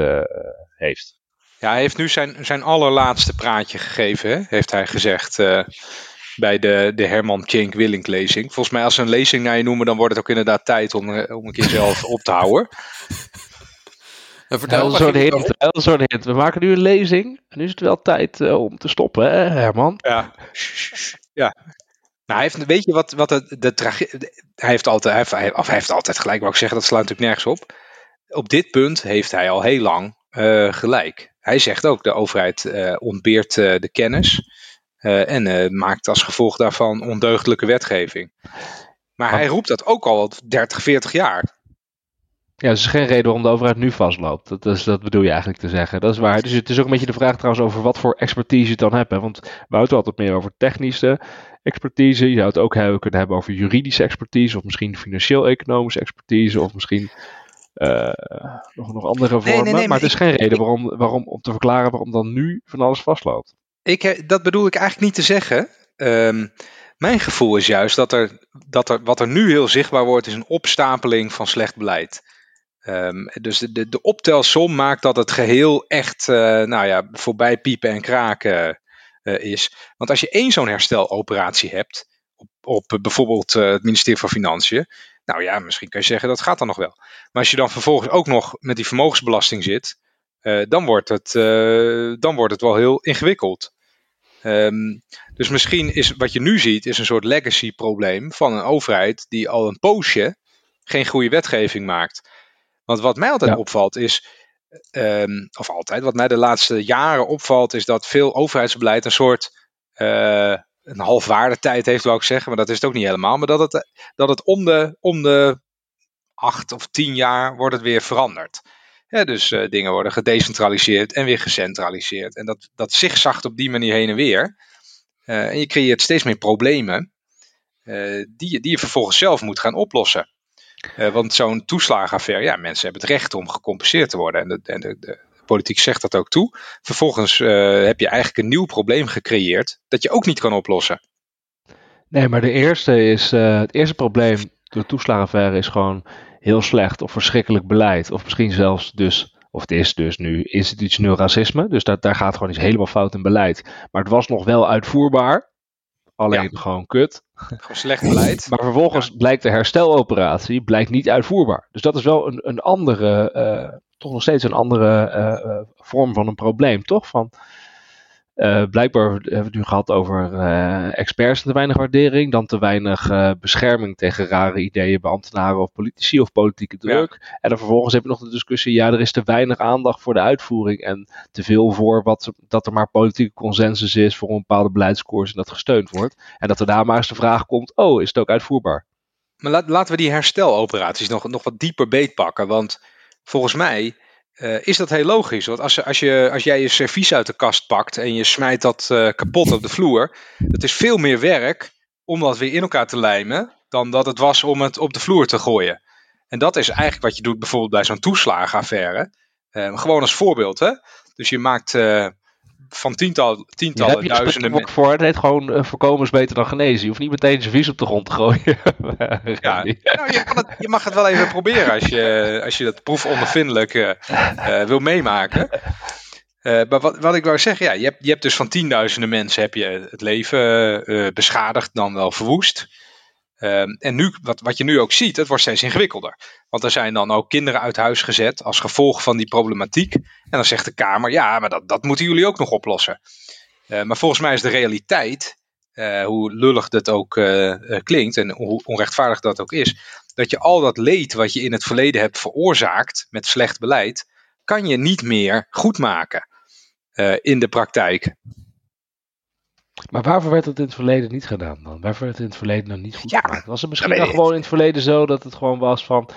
heeft. Ja, hij heeft nu zijn, zijn allerlaatste praatje gegeven, hè? heeft hij gezegd bij de, de Herman Tjenk Willink lezing. Volgens mij als ze een lezing naar je noemen, dan wordt het ook inderdaad tijd om, eh, om een keer zelf op te houden. *laughs* En vertel een soort hint, een soort hint. We maken nu een lezing. En nu is het wel tijd uh, om te stoppen, hè, Herman? Ja. ja. Nou, hij heeft, weet je wat, wat de, de Hij heeft altijd, hij heeft, of hij heeft altijd gelijk, wou ik zeggen, dat slaat natuurlijk nergens op. Op dit punt heeft hij al heel lang uh, gelijk. Hij zegt ook, de overheid uh, ontbeert de kennis. Uh, en maakt als gevolg daarvan ondeugdelijke wetgeving. Maar hij roept dat ook al 30, 40 jaar. Ja, dat is geen reden waarom de overheid nu vastloopt. Dat, is, dat bedoel je eigenlijk te zeggen. Dat is waar. Dus het is ook een beetje de vraag trouwens over wat voor expertise je dan hebt. Hè? Want we houden altijd meer over technische expertise. Je zou het ook hebben, kunnen hebben over juridische expertise. Of misschien financieel-economische expertise. Of misschien uh, nog, nog andere vormen. Nee, nee, nee, maar, het is geen reden waarom, waarom, om te verklaren waarom dan nu van alles vastloopt. Ik, dat bedoel ik eigenlijk niet te zeggen. Um, mijn gevoel is juist dat er, dat er wat er nu heel zichtbaar wordt, is een opstapeling van slecht beleid. Um, dus de, de, de, optelsom maakt dat het geheel echt uh, nou ja, voorbij piepen en kraken uh, is. Want als je één zo'n hersteloperatie hebt, op, op bijvoorbeeld uh, het ministerie van Financiën, nou ja, misschien kan je zeggen dat gaat dan nog wel. Maar als je dan vervolgens ook nog met die vermogensbelasting zit, dan, wordt het, dan wordt het wel heel ingewikkeld. Um, dus misschien is wat je nu ziet, is een soort legacy probleem van een overheid die al een poosje geen goede wetgeving maakt. Want wat mij altijd opvalt is, um, of altijd, wat mij de laatste jaren opvalt, is dat veel overheidsbeleid een soort uh, een halfwaarde tijd heeft, wou ik zeggen, maar dat is het ook niet helemaal. Maar dat het, dat het om, de, om de acht of tien jaar wordt het weer veranderd. Dus uh, dingen worden gedecentraliseerd en weer gecentraliseerd. En dat, dat zigzagt op die manier heen en weer. Uh, en je creëert steeds meer problemen uh, die, die je vervolgens zelf moet gaan oplossen. want zo'n toeslagenaffaire, ja, mensen hebben het recht om gecompenseerd te worden. En de, en de, de politiek zegt dat ook toe. Vervolgens heb je eigenlijk een nieuw probleem gecreëerd dat je ook niet kan oplossen. Nee, maar de eerste is, het eerste probleem door de toeslagenaffaire is gewoon heel slecht of verschrikkelijk beleid. Of misschien zelfs dus, of het is dus nu institutioneel racisme. Dus dat, daar gaat gewoon iets helemaal fout in beleid. Maar het was nog wel uitvoerbaar. Alleen gewoon kut. Gewoon slecht beleid. maar vervolgens blijkt de hersteloperatie blijkt niet uitvoerbaar. Dus dat is wel een, een andere, uh, toch nog steeds een andere uh, vorm van een probleem, toch? Van, uh, blijkbaar hebben we het nu gehad over uh, experts en te weinig waardering. Dan te weinig uh, bescherming tegen rare ideeën bij ambtenaren of politici of politieke druk. En dan vervolgens heb je nog de discussie: ja, er is te weinig aandacht voor de uitvoering. En te veel voor wat, dat er maar politieke consensus is voor een bepaalde beleidskoers en dat gesteund wordt. En dat er daar maar eens de vraag komt: oh, is het ook uitvoerbaar? Maar laat, laten we die hersteloperaties nog, nog wat dieper beetpakken. Want volgens mij uh, is dat heel logisch. Want als, als, je, als jij je servies uit de kast pakt en je smijt dat uh, kapot op de vloer, dat is veel meer werk om dat weer in elkaar te lijmen dan dat het was om het op de vloer te gooien. En dat is eigenlijk wat je doet bijvoorbeeld bij zo'n toeslagenaffaire. gewoon als voorbeeld. Hè? Dus je maakt van tiental, tientallen Daar duizenden mensen. voor. Het heet gewoon uh, voorkomen is beter dan genezen. Je hoeft niet meteen zijn vies op de grond te gooien. *laughs* ja, nou, je, het, je, mag het wel even proberen als je, als je dat proefondervindelijk uh, uh, wil meemaken. maar wat, wat ik wou zeggen, ja, je, hebt, je hebt dus van tienduizenden mensen heb je het leven beschadigd, dan wel verwoest. Um, en nu, wat, wat je nu ook ziet, het wordt steeds ingewikkelder. Want er zijn dan ook kinderen uit huis gezet als gevolg van die problematiek. En dan zegt de Kamer, ja, maar dat, dat moeten jullie ook nog oplossen. Uh, maar volgens mij is de realiteit, uh, hoe lullig dat ook uh, klinkt en hoe onrechtvaardig dat ook is, dat je al dat leed wat je in het verleden hebt veroorzaakt met slecht beleid, kan je niet meer goedmaken in de praktijk. Maar waarvoor werd het in het verleden niet gedaan dan? Waarvoor werd het in het verleden dan niet goed ja, gemaakt? Was het misschien dan gewoon in het verleden zo dat het gewoon was van...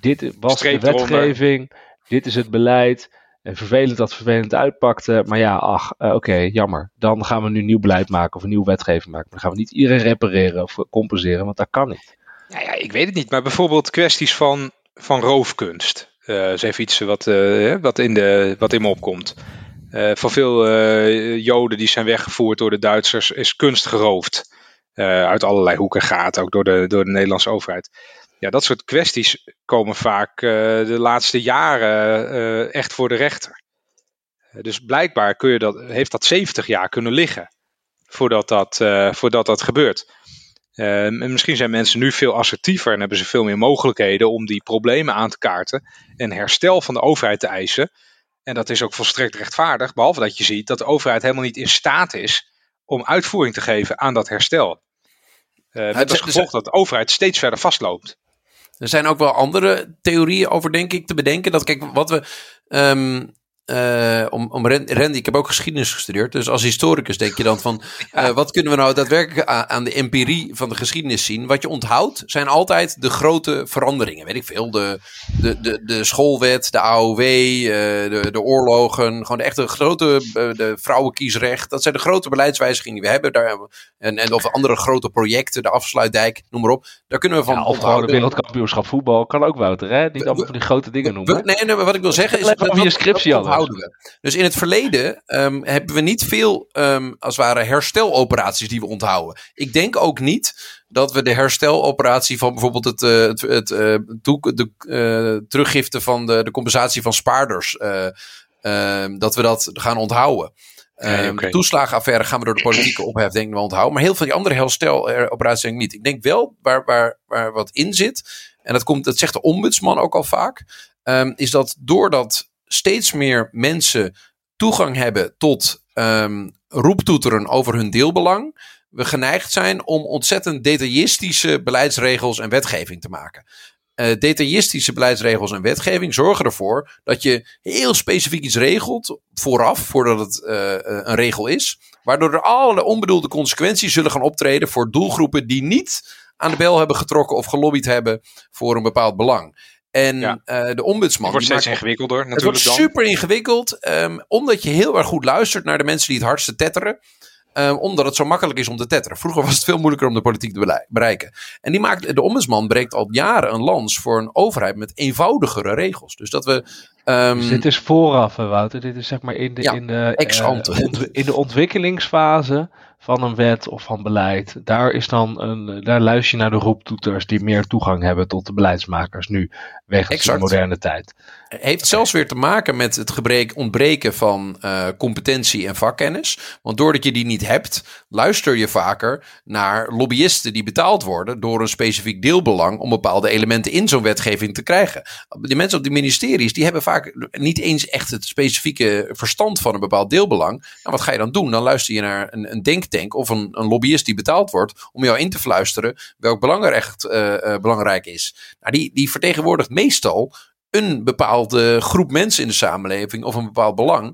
Dit was de wetgeving, dit is het beleid... En vervelend dat vervelend uitpakte. Maar ja, ach, uh, oké, jammer. Dan gaan we nu nieuw beleid maken of een nieuwe wetgeving maken. Dan gaan we niet iedereen repareren of compenseren, want dat kan niet. Ja, ja ik weet het niet. Maar bijvoorbeeld kwesties van, van roofkunst. Uh, is even iets wat, uh, wat, in de, wat in me opkomt. Uh, van veel uh, Joden die zijn weggevoerd door de Duitsers is kunst geroofd. Uh, uit allerlei hoeken en gaten, ook door de, door de Nederlandse overheid. Ja, dat soort kwesties komen vaak de laatste jaren echt voor de rechter. dus blijkbaar kun je dat, heeft dat 70 jaar kunnen liggen voordat dat, voordat dat gebeurt. en misschien zijn mensen nu veel assertiever en hebben ze veel meer mogelijkheden om die problemen aan te kaarten en herstel van de overheid te eisen. En dat is ook volstrekt rechtvaardig, behalve dat je ziet dat de overheid helemaal niet in staat is om uitvoering te geven aan dat herstel. Uh, met als gevolg dat de overheid steeds verder vastloopt. Er zijn ook wel andere theorieën over, denk ik, te bedenken. Dat, kijk, wat we. Um, uh, om, om Randy, ik heb ook geschiedenis gestudeerd. Dus als historicus denk je dan van. Uh, *laughs* wat kunnen we nou daadwerkelijk aan, de empirie van de geschiedenis zien? Wat je onthoudt zijn altijd de grote veranderingen. Weet ik veel. De, de, de, de schoolwet, de AOW, uh, de, de oorlogen. Gewoon de echte grote. de vrouwenkiesrecht. Dat zijn de grote beleidswijzigingen die we hebben. Daar, en, en of andere grote projecten. De afsluitdijk, noem maar op. Daar kunnen we van. Ja, de wereldkampioenschap voetbal. Kan ook, Wouter. Hè? Niet allemaal van die grote dingen noemen. Nee, nee, maar wat ik wil zeggen is. Dat, je scriptie al Dus in het verleden um, hebben we niet veel, um, als het ware, hersteloperaties die we onthouden. Ik denk ook niet dat we de hersteloperatie van bijvoorbeeld het, uh, het, het uh, de uh, teruggifte van de, de compensatie van spaarders, dat we dat gaan onthouden. Nee, okay. De toeslagenaffaire gaan we door de politieke ophef denk ik wel onthouden. Maar heel veel die andere hersteloperaties denk ik niet. Ik denk wel waar, waar, waar wat in zit, en dat, komt, dat zegt de ombudsman ook al vaak, um, is dat doordat steeds meer mensen toegang hebben tot um, roeptoeteren over hun deelbelang, we geneigd zijn om ontzettend detailistische beleidsregels en wetgeving te maken. Uh, detailistische beleidsregels en wetgeving zorgen ervoor dat je heel specifiek iets regelt vooraf, voordat het uh, een regel is, waardoor er allerlei onbedoelde consequenties zullen gaan optreden voor doelgroepen die niet aan de bel hebben getrokken of gelobbyd hebben voor een bepaald belang. En ja. uh, de ombudsman. Het wordt steeds ingewikkelder natuurlijk. Het wordt super ingewikkeld, um, omdat je heel erg goed luistert naar de mensen die het hardste tetteren. Um, omdat het zo makkelijk is om te tetteren. Vroeger was het veel moeilijker om de politiek te bereiken. En die maakt, de ombudsman breekt al jaren een lans voor een overheid met eenvoudigere regels. Dus dat we. Um, dus dit is vooraf, Wouter. Dit is zeg maar in de, ja, in de, uh, in de ontwikkelingsfase van een wet of van beleid. Daar, is dan een, daar luister je naar de roeptoeters die meer toegang hebben tot de beleidsmakers nu, wegens de moderne tijd. Heeft zelfs weer te maken met het gebrek, ontbreken van uh, competentie en vakkennis. Want doordat je die niet hebt, luister je vaker naar lobbyisten die betaald worden door een specifiek deelbelang om bepaalde elementen in zo'n wetgeving te krijgen. Die mensen op die ministeries, die hebben vaak niet eens echt het specifieke verstand van een bepaald deelbelang. Nou, wat ga je dan doen? Dan luister je naar een, een denk denktank of een, een lobbyist die betaald wordt om jou in te fluisteren welk belang er echt uh, uh, belangrijk is. Nou, die, die vertegenwoordigt meestal een bepaalde groep mensen in de samenleving of een bepaald belang.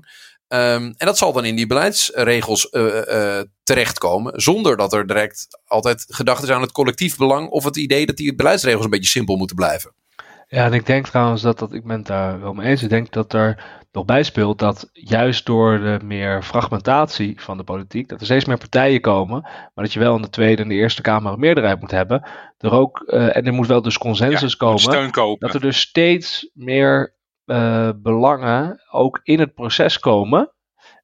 Um, en dat zal dan in die beleidsregels uh, terechtkomen, zonder dat er direct altijd gedacht is aan het collectief belang of het idee dat die beleidsregels een beetje simpel moeten blijven. Ja, en ik denk trouwens dat, dat ik ben het daar wel mee eens. Ik denk dat er nog bij speelt dat juist door de meer fragmentatie van de politiek, dat er steeds meer partijen komen, maar dat je wel in de Tweede en de Eerste Kamer een meerderheid moet hebben. Er ook, uh, en er moet wel dus consensus komen. Steun kopen. Dat er dus steeds meer uh, belangen ook in het proces komen.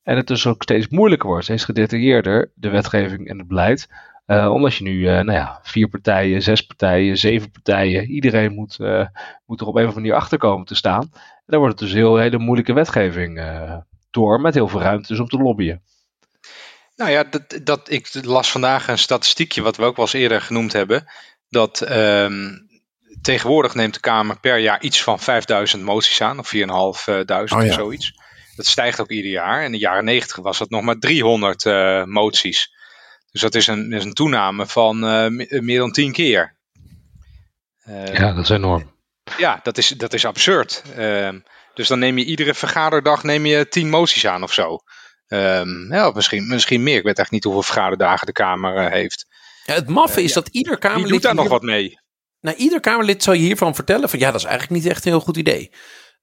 En het dus ook steeds moeilijker wordt, steeds gedetailleerder, de wetgeving en het beleid. Uh, omdat je nu, uh, nou ja, vier partijen, zes partijen, zeven partijen, iedereen moet, uh, moet er op een of andere manier achter komen te staan. En dan wordt het dus heel hele moeilijke wetgeving door, met heel veel ruimte dus om te lobbyen. Nou ja, dat, dat, ik las vandaag een statistiekje, wat we ook wel eens eerder genoemd hebben. Dat um, tegenwoordig neemt de Kamer per jaar iets van 5000 moties aan, of 4.500 oh, ja. of zoiets. Dat stijgt ook ieder jaar. In de jaren 90 was dat nog maar 300 moties. Dus dat is een, is een toename van uh, meer dan tien keer. Uh, ja, dat is enorm. Ja, dat is, dat is absurd. Uh, dus dan neem je iedere vergaderdag neem je tien moties aan of zo. Um, ja, misschien, misschien meer. Ik weet echt niet hoeveel vergaderdagen de Kamer heeft. Ja, het maffe is dat ieder Kamerlid... Wie doet daar nog wat mee? Nou, ieder Kamerlid zal je hiervan vertellen van ja, dat is eigenlijk niet echt een heel goed idee.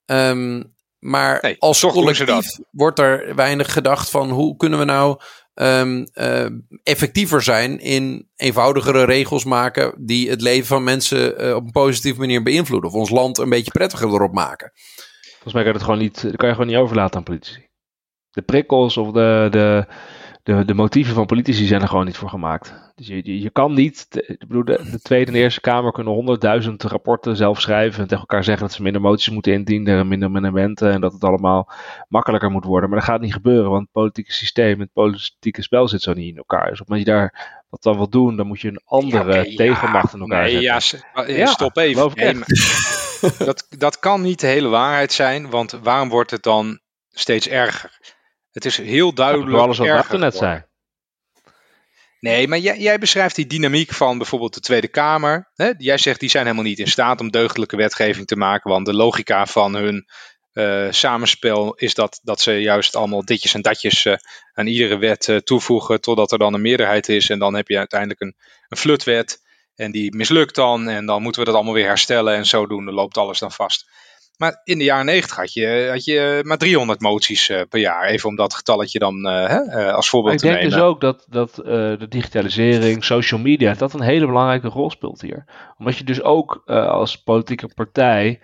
Um, maar nee, als collectief wordt er weinig gedacht van hoe kunnen we nou um, uh, effectiever zijn in eenvoudigere regels maken die het leven van mensen uh, op een positieve manier beïnvloeden. Of ons land een beetje prettiger erop maken. Volgens mij kan, het gewoon niet, kan je gewoon niet overlaten aan politici. De prikkels of de, de, de, de motieven van politici zijn er gewoon niet voor gemaakt. Dus je, je, kan niet, de, bedoel, de, de, Tweede en Eerste Kamer kunnen honderdduizend rapporten zelf schrijven en tegen elkaar zeggen dat ze minder moties moeten indienen en minder amendementen en dat het allemaal makkelijker moet worden. Maar dat gaat niet gebeuren, want het politieke systeem, het politieke spel zit zo niet in elkaar. Dus op het moment dat je daar wat dan wil doen, dan moet je een andere ja, okay, tegenmacht ja, in elkaar nee, zetten. Ja, stop even. Dat, dat kan niet de hele waarheid zijn, want waarom wordt het dan steeds erger? Het is heel duidelijk. Alles wat net zei. Nee, maar jij, jij, beschrijft die dynamiek van bijvoorbeeld de Tweede Kamer. Hè? Jij zegt die zijn helemaal niet in staat om deugdelijke wetgeving te maken, want de logica van hun uh, samenspel is dat, dat ze juist allemaal ditjes en datjes uh, aan iedere wet uh, toevoegen totdat er dan een meerderheid is en dan heb je uiteindelijk een, een flutwet en die mislukt dan en dan moeten we dat allemaal weer herstellen en zodoende loopt alles dan vast. Maar in de jaren 90 had je, had je maar 300 moties uh, per jaar. Even om dat getalletje dan uh, als voorbeeld te nemen. Ik denk dus ook dat, dat uh, de digitalisering, social media, dat een hele belangrijke rol speelt hier. Omdat je dus ook als politieke partij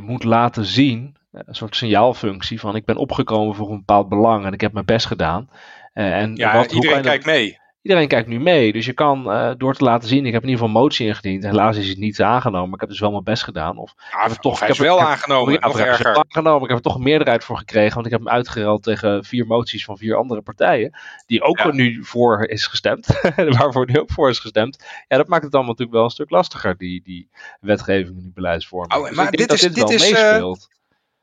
moet laten zien, een soort signaalfunctie van ik ben opgekomen voor een bepaald belang en ik heb mijn best gedaan. en ja, wat, iedereen kijkt mee iedereen kijkt nu mee. Dus je kan uh, door te laten zien, ik heb in ieder geval motie ingediend. Helaas is het niet aangenomen, maar ik heb dus wel mijn best gedaan. Of, ja, toch, ik heb wel aangenomen, ik, nog ik erger. Wel aangenomen. Ik heb er toch een meerderheid voor gekregen, want ik heb hem uitgeruild tegen vier moties van vier andere partijen. Die ook ja. nu voor is gestemd, *laughs* waarvoor nu ook voor is gestemd. Ja, dat maakt het allemaal natuurlijk wel een stuk lastiger, die, die wetgeving en die beleidsvorming. Oh, dus maar dit is, dit, dit is, uh,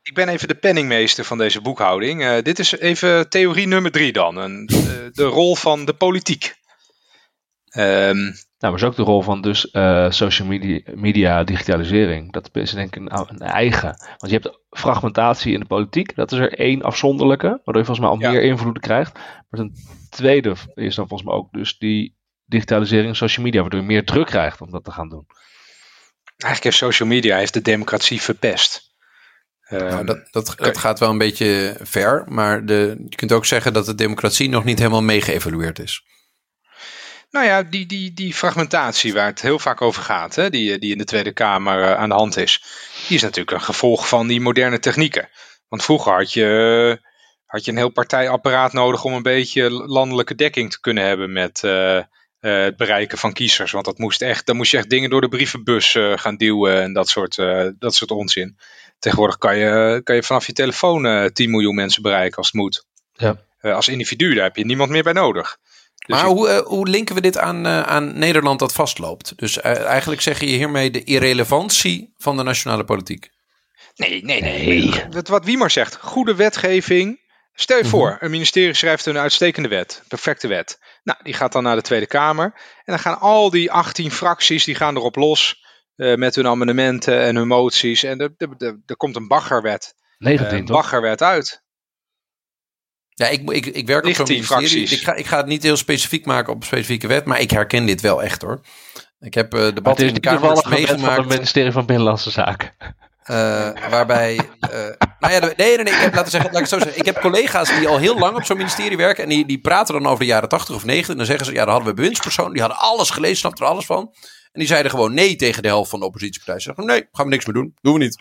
ik ben even de penningmeester van deze boekhouding. Uh, dit is even theorie nummer drie dan. Een, de, de rol van de politiek. Um, nou, maar is ook de rol van dus uh, social media, media, digitalisering. Dat is denk ik een, een, eigen. Want je hebt fragmentatie in de politiek. Dat is er één afzonderlijke, waardoor je volgens mij al ja. meer invloeden krijgt. Maar een tweede is dan volgens mij ook dus die digitalisering in social media, waardoor je meer druk krijgt om dat te gaan doen. Eigenlijk heeft social media heeft de democratie verpest. Nou, dat, dat, dat, gaat wel een beetje ver, maar de, je kunt ook zeggen dat de democratie nog niet helemaal meegeëvalueerd is. Nou ja, die, die, die fragmentatie waar het heel vaak over gaat, hè, die, die in de Tweede Kamer uh, aan de hand is, die is natuurlijk een gevolg van die moderne technieken. Want vroeger had je, had je een heel partijapparaat nodig om een beetje landelijke dekking te kunnen hebben met uh, uh, het bereiken van kiezers. Want dat moest echt, dan moest je echt dingen door de brievenbus gaan duwen en dat soort, dat soort onzin. Tegenwoordig kan je, kan je vanaf je telefoon 10 miljoen mensen bereiken als het moet. Ja. als individu, daar heb je niemand meer bij nodig. Dus maar hoe, uh, hoe linken we dit aan, uh, aan Nederland dat vastloopt? Dus uh, eigenlijk zeg je hiermee de irrelevantie van de nationale politiek. Nee, nee, nee. nee. Wat, wat Wiemer zegt, goede wetgeving. Stel je mm -hmm. voor, een ministerie schrijft een uitstekende wet, perfecte wet. Nou, die gaat dan naar de Tweede Kamer. En dan gaan al die 18 fracties, die gaan erop los met hun amendementen en hun moties. En er, er, er komt een baggerwet. 19, baggerwet uit. Ja, ik, ik, ik werk op zo'n ministerie. Ik ga, ik ga het niet heel specifiek maken op een specifieke wet, maar ik herken dit wel echt hoor. Ik heb uh, debatten in de Kamer meegemaakt. van het ministerie van Binnenlandse Zaken. Uh, waarbij. Uh, nou ja, nee, nee, nee. Ik heb, laten zeggen, laat ik zo zeggen. Ik heb collega's die al heel lang op zo'n ministerie werken. En die, die praten dan over de jaren 80 of 90. En dan zeggen ze: ja, dan hadden we bewindspersonen. Die hadden alles gelezen, snapten er alles van. En die zeiden gewoon nee tegen de helft van de oppositiepartij. Ze zeggen: nee, gaan we niks meer doen. Doen we niet.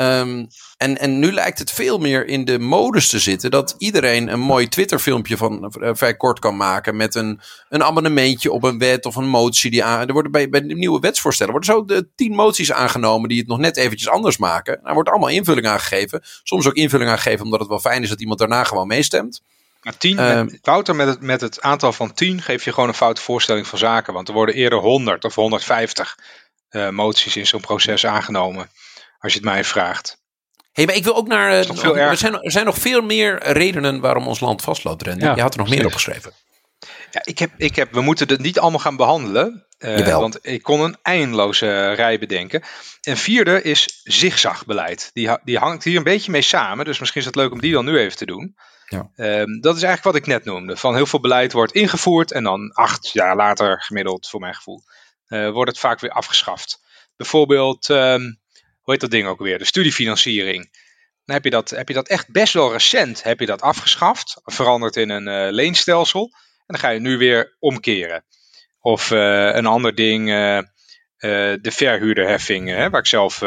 Um, en, en nu lijkt het veel meer in de modus te zitten dat iedereen een mooi Twitter-filmpje van uh, vrij kort kan maken. Met een, een abonnementje op een wet of een motie. Die aan, er worden bij, bij de nieuwe wetsvoorstellen worden zo de tien moties aangenomen die het nog net eventjes anders maken. Daar wordt allemaal invulling aangegeven. Soms ook invulling aangegeven omdat het wel fijn is dat iemand daarna gewoon meestemt. Maar tien, met, Wouter, met het, met het aantal van 10 geef je gewoon een foute voorstelling van zaken. Want er worden eerder 100 of 150 uh, moties in zo'n proces aangenomen als je het mij vraagt. hey, maar ik wil ook naar. Uh, er, zijn, er zijn nog veel meer redenen waarom ons land vastloopt, Ren. je had er nog meer opgeschreven. Ja, ik heb, ik heb, we moeten het niet allemaal gaan behandelen. Uh, want ik kon een eindeloze rij bedenken. En vierde is zigzagbeleid. Die, die hangt hier een beetje mee samen. Dus misschien is het leuk om die dan nu even te doen. Ja. Um, dat is eigenlijk wat ik net noemde. Van heel veel beleid wordt ingevoerd. En dan acht jaar later, gemiddeld voor mijn gevoel, uh, wordt het vaak weer afgeschaft. Bijvoorbeeld um, hoe heet dat ding ook weer? De studiefinanciering. Dan heb je dat, heb je dat echt best wel recent heb je dat afgeschaft, veranderd in een uh, leenstelsel. En dan ga je nu weer omkeren. Of uh, een ander ding, de verhuurderheffing, waar ik zelf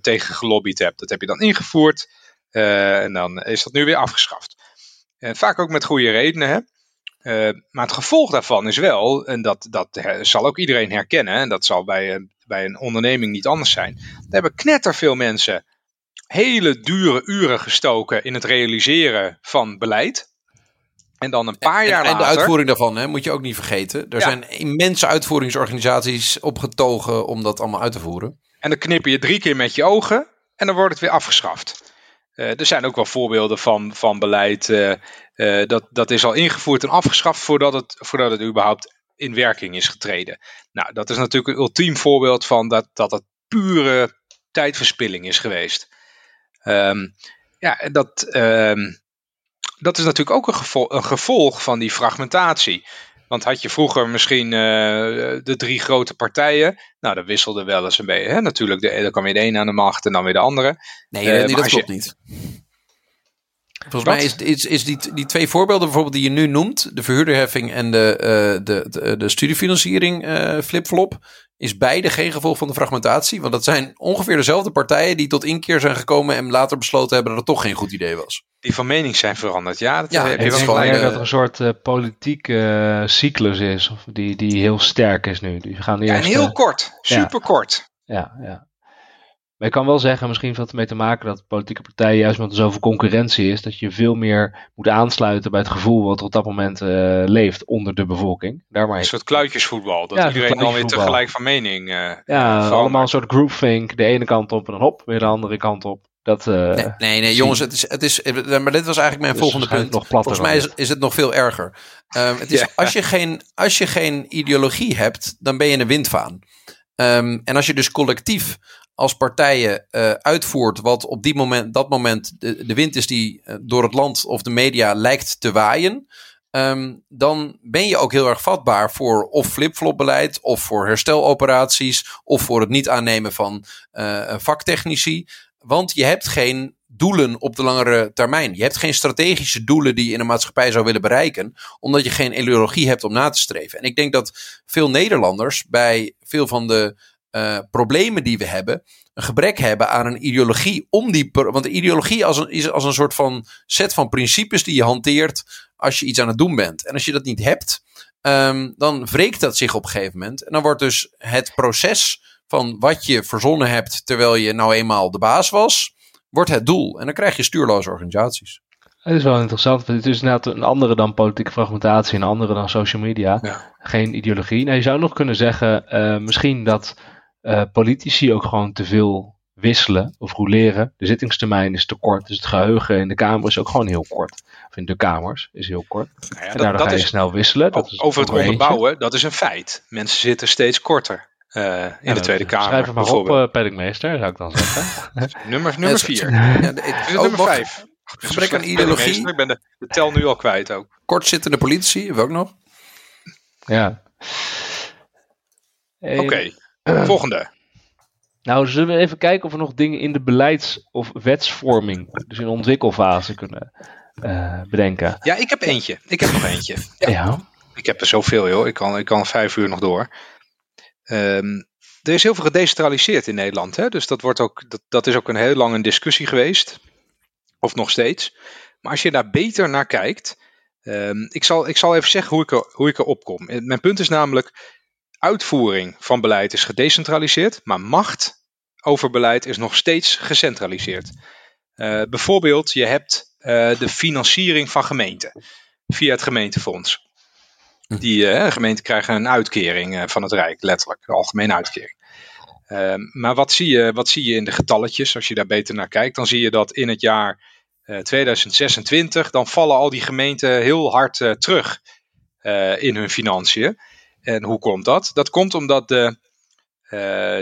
tegen gelobbyd heb. Dat heb je dan ingevoerd en dan is dat nu weer afgeschaft. En vaak ook met goede redenen. Hè? maar het gevolg daarvan is wel, en dat, dat zal ook iedereen herkennen, en dat zal bij bij een onderneming niet anders zijn. Daar hebben knetterveel mensen hele dure uren gestoken in het realiseren van beleid. En dan een paar jaar later... En de uitvoering daarvan hè, moet je ook niet vergeten. Er zijn immense uitvoeringsorganisaties opgetogen om dat allemaal uit te voeren. En dan knipper je drie keer met je ogen en dan wordt het weer afgeschaft. Uh, er zijn ook wel voorbeelden van, van beleid uh, uh, dat, dat is al ingevoerd en afgeschaft voordat het, voordat het überhaupt in werking is getreden. Nou, dat is natuurlijk een ultiem voorbeeld van dat, dat het pure tijdverspilling is geweest. Um, ja, dat, um, dat is natuurlijk ook een gevolg, een gevolg, van die fragmentatie. Want had je vroeger misschien uh, de drie grote partijen, nou, dat wisselde wel eens een beetje. Hè? Natuurlijk, de, dan kwam weer de een aan de macht en dan weer de andere. Nee, uh, nee dat klopt je, niet. Volgens mij is, is, is die, die twee voorbeelden bijvoorbeeld die je nu noemt, de verhuurderheffing en de, uh, de, de, de, studiefinanciering uh, flipflop, is beide geen gevolg van de fragmentatie. Want dat zijn ongeveer dezelfde partijen die tot inkeer zijn gekomen en later besloten hebben dat het toch geen goed idee was. Die van mening zijn veranderd, ja. Dat ja, heb je wel dat er een soort uh, politieke cyclus is, die, die heel sterk is nu. Die gaan ja, en heel kort, super kort. Ja, ja. Maar ik kan wel zeggen, misschien heeft dat ermee te maken dat politieke partijen, juist omdat er zoveel concurrentie is, dat je veel meer moet aansluiten bij het gevoel wat er op dat moment uh, leeft onder de bevolking. Daarmee... Een soort kluitjesvoetbal, dat iedereen dan weer tegelijk van mening uh, Ja, allemaal een soort groupthink, de ene kant op en dan hop, weer de andere kant op. Dat, uh, nee, nee, nee jongens, het is, het is, maar dit was eigenlijk mijn dus volgende punt. Nog Volgens mij is, is het nog veel erger. Um, het is, ja. als, je geen, als je geen ideologie hebt, dan ben je een windvaan. Um, en als je dus collectief als partijen uh, uitvoert wat op die moment, dat moment de, de wind is die uh, door het land of de media lijkt te waaien, um, dan ben je ook heel erg vatbaar voor of flip-flop beleid, of voor hersteloperaties, of voor het niet aannemen van uh, vaktechnici. Want je hebt geen doelen op de langere termijn. Je hebt geen strategische doelen die je in een maatschappij zou willen bereiken, omdat je geen ideologie hebt om na te streven. En ik denk dat veel Nederlanders bij veel van de uh, problemen die we hebben, een gebrek hebben aan een ideologie om die. Want de ideologie als een, is als een soort van set van principes die je hanteert als je iets aan het doen bent. En als je dat niet hebt, um, dan wreekt dat zich op een gegeven moment. En dan wordt dus het proces van wat je verzonnen hebt terwijl je nou eenmaal de baas was, wordt het doel. En dan krijg je stuurloze organisaties. Het is wel interessant, het is inderdaad een andere dan politieke fragmentatie, een andere dan social media. Ja. Geen ideologie. Nou, je zou nog kunnen zeggen, uh, misschien dat uh, politici ook gewoon te veel wisselen of roleren. De zittingstermijn is te kort, dus het geheugen in de Kamer is ook gewoon heel kort. Of in de Kamers is heel kort. Nou ja, en daardoor ga je snel wisselen. Dat is over het onderbouwen, dat is een feit. Mensen zitten steeds korter. Uh, in ja, de Tweede Kamer. Schrijf het maar op, uh, zou ik dan zeggen. *laughs* nummer nummer vier. Ja, de, nummer vijf. Gebrek aan ideologie. Ik ben de, de, tel nu al kwijt ook. Kortzittende politici, hebben we ook nog. Ja. Oké, volgende. Nou, zullen we even kijken of we nog dingen in de beleids- of wetsvorming, dus in de ontwikkelfase, kunnen uh, bedenken. Ja, ik heb eentje. Ik heb nog eentje. Ja. Ik heb er zoveel, joh. Ik kan, ik kan vijf uur nog door. Um, er is heel veel gedecentraliseerd in Nederland. Hè? Dus dat, wordt ook, dat, dat is ook een heel lang een discussie geweest. Of nog steeds. Maar als je daar beter naar kijkt. Um, ik, zal, ik zal even zeggen hoe ik, er, hoe ik erop kom. Mijn punt is namelijk. Uitvoering van beleid is gedecentraliseerd. Maar macht over beleid is nog steeds gecentraliseerd. Uh, bijvoorbeeld, je hebt uh, de financiering van gemeenten. Via het gemeentefonds. Die uh, gemeenten krijgen een uitkering van het Rijk, letterlijk, een algemene uitkering. Uh, maar wat zie, je, wat zie je in de getalletjes? Als je daar beter naar kijkt, dan zie je dat in het jaar uh, 2026, dan vallen al die gemeenten heel hard terug in hun financiën. En hoe komt dat? Dat komt omdat de,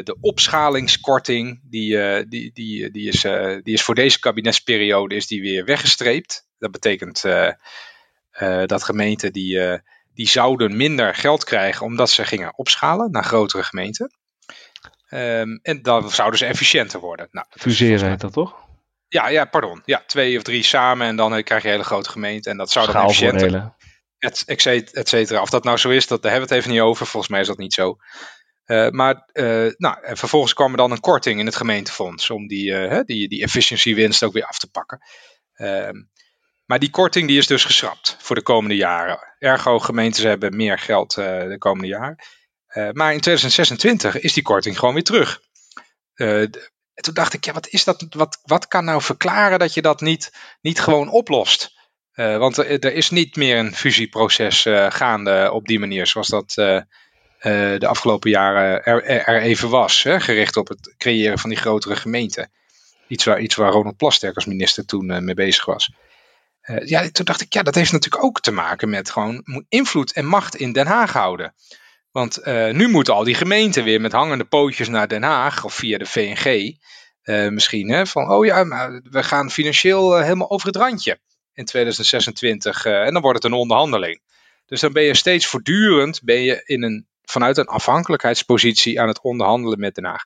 de opschalingskorting, die, die, die, die, is, die is voor deze kabinetsperiode is die weer weggestreept. Dat betekent dat gemeenten die die zouden minder geld krijgen omdat ze gingen opschalen naar grotere gemeenten. Um, en dan zouden ze efficiënter worden. Nou, Fuseren heet dat toch? Ja, ja, pardon. Ja, twee of drie samen en dan krijg je een hele grote gemeente. En dat zou dan efficiënter... Et. Of dat nou zo is, dat, daar hebben we het even niet over. Volgens mij is dat niet zo. Uh, maar uh, nou, vervolgens kwam er dan een korting in het gemeentefonds om die, uh, die, die efficiëntiewinst ook weer af te pakken. Ehm, maar die korting die is dus geschrapt voor de komende jaren. Ergo, gemeentes hebben meer geld de komende jaren. Maar in 2026 is die korting gewoon weer terug. Toen dacht ik, ja, wat is dat? Wat, wat kan nou verklaren dat je dat niet, niet gewoon oplost? Uh, want er, is niet meer een fusieproces gaande op die manier, zoals dat de afgelopen jaren er, er even was. Hè, gericht op het creëren van die grotere gemeenten. Iets waar, iets waar Ronald Plasterk als minister toen mee bezig was. ja, toen dacht ik, ja, dat heeft natuurlijk ook te maken met gewoon invloed en macht in Den Haag houden. Want nu moeten al die gemeenten weer met hangende pootjes naar Den Haag of via de VNG misschien. Hè, van oh ja, maar we gaan financieel helemaal over het randje in 2026 en dan wordt het een onderhandeling. Dus dan ben je steeds voortdurend ben je in een, vanuit een afhankelijkheidspositie aan het onderhandelen met Den Haag.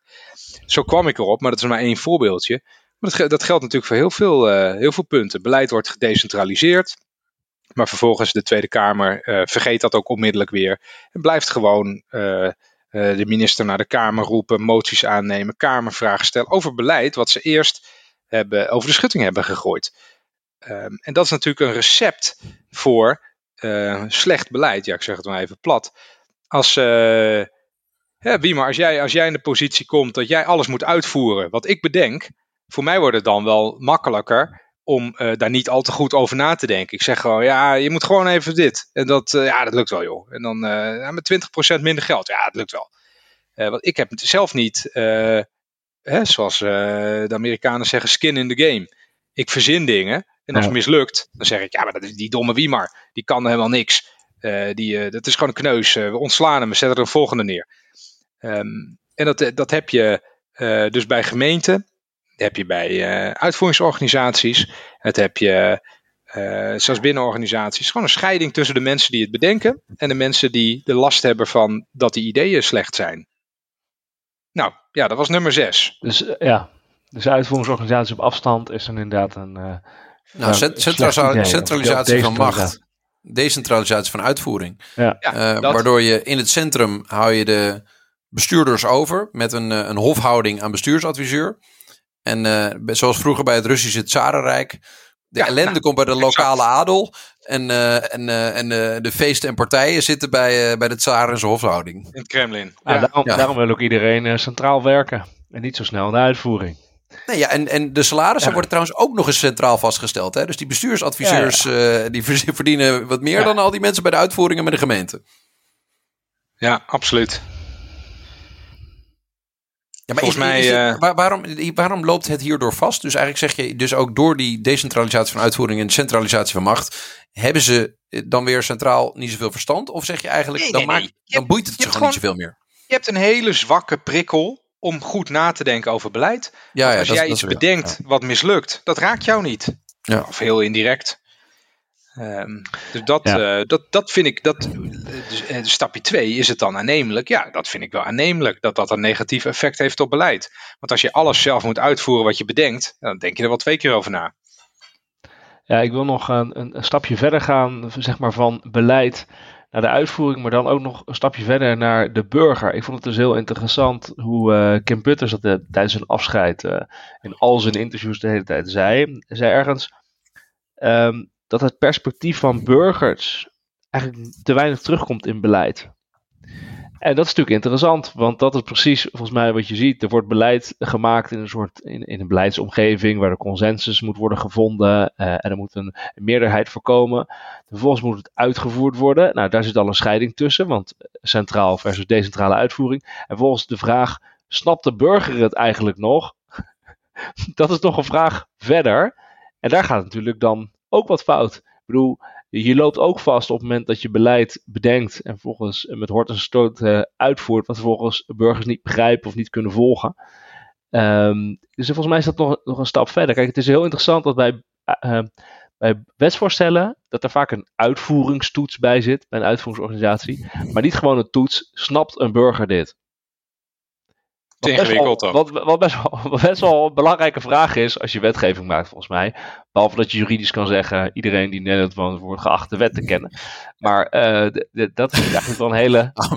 Zo kwam ik erop, maar dat is maar één voorbeeldje. Maar dat, dat geldt natuurlijk voor heel veel, heel veel punten. Beleid wordt gedecentraliseerd. Maar vervolgens de Tweede Kamer uh, vergeet dat ook onmiddellijk weer. En blijft gewoon de minister naar de Kamer roepen, moties aannemen, Kamervragen stellen over beleid wat ze eerst hebben, over de schutting hebben gegooid. Um, en dat is natuurlijk een recept voor slecht beleid. Ja, ik zeg het maar even plat. Als, wie maar, als jij, als jij in de positie komt dat jij alles moet uitvoeren wat ik bedenk, voor mij wordt het dan wel makkelijker om uh, daar niet al te goed over na te denken. Ik zeg gewoon, ja, je moet gewoon even dit. En dat, uh, ja, dat lukt wel, joh. En dan uh, met 20% minder geld. Ja, dat lukt wel. want ik heb zelf niet, hè, zoals de Amerikanen zeggen, skin in the game. Ik verzin dingen. En als het mislukt, dan zeg ik, ja, maar dat is die domme Wiemar. Die kan helemaal niks. die, dat is gewoon een kneus. we ontslaan hem, we zetten er een volgende neer. Um, en dat, dat heb je dus bij gemeenten heb je bij uitvoeringsorganisaties. Het heb je zelfs binnen organisaties. Gewoon een scheiding tussen de mensen die het bedenken en de mensen die de last hebben van dat die ideeën slecht zijn. Nou, ja, dat was nummer zes. Dus ja, dus uitvoeringsorganisaties op afstand is dan inderdaad een. nou, centra centralisatie van macht. Decentralisatie van uitvoering. Ja. ja waardoor je in het centrum hou je de bestuurders over met een, een hofhouding aan bestuursadviseur. En uh, zoals vroeger bij het Russische Tsarenrijk. De ja, ellende nou, komt bij de lokale exact. adel. En, uh, en, uh, en de feesten en partijen zitten bij, bij de tsaar en zijn hofhouding. In het Kremlin. Ja, ja. Daarom, daarom, wil ook iedereen centraal werken. En niet zo snel in de uitvoering. Nee, ja, en, en de salarissen worden trouwens ook nog eens centraal vastgesteld. Hè? Dus die bestuursadviseurs die verdienen wat meer dan al die mensen bij de uitvoeringen met de gemeente. Ja, absoluut. Ja, maar Volgens is, mij, is het, waarom, waarom loopt het hierdoor vast? Dus eigenlijk zeg je, dus ook door die decentralisatie van uitvoering en centralisatie van macht, hebben ze dan weer centraal niet zoveel verstand? Of zeg je eigenlijk, nee, dan, nee, nee. dan boeit het ze gewoon, gewoon niet zoveel meer? Je hebt een hele zwakke prikkel om goed na te denken over beleid. Ja, ja, als jij dat iets bedenkt ja. wat mislukt, dat raakt jou niet. Ja. Of heel indirect. Um, dus dat, ja. dat, dat vind ik, dat, dus, stapje 2 is het dan aannemelijk. Ja, dat vind ik wel aannemelijk, dat dat een negatief effect heeft op beleid. Want als je alles zelf moet uitvoeren wat je bedenkt, dan denk je er wel twee keer over na. Ja, ik wil nog een, een, stapje verder gaan, zeg maar, van beleid naar de uitvoering, maar dan ook nog een stapje verder naar de burger. Ik vond het dus heel interessant hoe uh, Kim Putters dat tijdens zijn afscheid uh, in al zijn interviews de hele tijd zei. Zei ergens um, dat het perspectief van burgers eigenlijk te weinig terugkomt in beleid. En dat is natuurlijk interessant, want dat is precies volgens mij wat je ziet. Er wordt beleid gemaakt in een soort in, een beleidsomgeving waar de consensus moet worden gevonden uh, en er moet een, meerderheid voorkomen. Vervolgens moet het uitgevoerd worden. Nou, daar zit al een scheiding tussen, want centraal versus decentrale uitvoering. En vervolgens de vraag: snapt de burger het eigenlijk nog? *laughs* dat is nog een vraag verder. En daar gaat natuurlijk dan ook wat fout. Ik bedoel, je loopt ook vast op het moment dat je beleid bedenkt en volgens met hort en stoot uh, uitvoert, wat vervolgens burgers niet begrijpen of niet kunnen volgen. Um, dus volgens mij is dat nog, nog een stap verder. Kijk, het is heel interessant dat bij, uh, bij wetsvoorstellen dat er vaak een uitvoeringstoets bij zit, bij een uitvoeringsorganisatie, maar niet gewoon een toets, snapt een burger dit? Wat ingewikkeld wel, wat, wat, best wel, *laughs* wat best wel een belangrijke vraag is als je wetgeving maakt, volgens mij. Behalve dat je juridisch kan zeggen, iedereen die in Nederland woont wordt geacht de wet te kennen. Maar uh, dat is eigenlijk wel een hele... *laughs* Oh,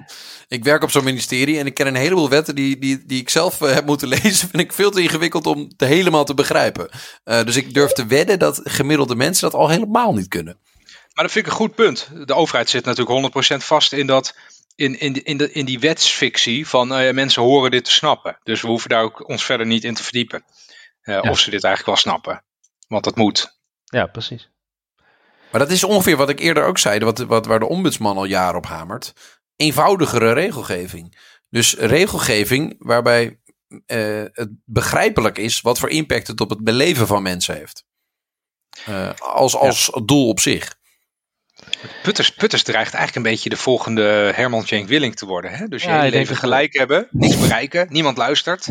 ik werk op zo'n ministerie en ik ken een heleboel wetten die, die, die ik zelf uh, heb moeten *laughs* lezen. Vind ik veel te ingewikkeld om te helemaal te begrijpen. Uh, dus ik durf te wedden dat gemiddelde mensen dat al helemaal niet kunnen. Maar dat vind ik een goed punt. De overheid zit natuurlijk 100% vast in dat in, in, in, de, in die wetsfictie van uh, mensen horen dit te snappen. Dus we hoeven daar ook ons verder niet in te verdiepen. Uh, Of ze dit eigenlijk wel snappen. Want dat moet. Ja, precies. Maar dat is ongeveer wat ik eerder ook zei, wat, wat, waar de ombudsman al jaren op hamert. Eenvoudigere regelgeving. Dus regelgeving waarbij uh, het begrijpelijk is wat voor impact het op het beleven van mensen heeft. als als ja. doel op zich. Putters, Putters dreigt eigenlijk een beetje de volgende Herman Cenk Willing te worden. Hè? Dus ja, je leven gelijk hebben, niets bereiken, niemand luistert.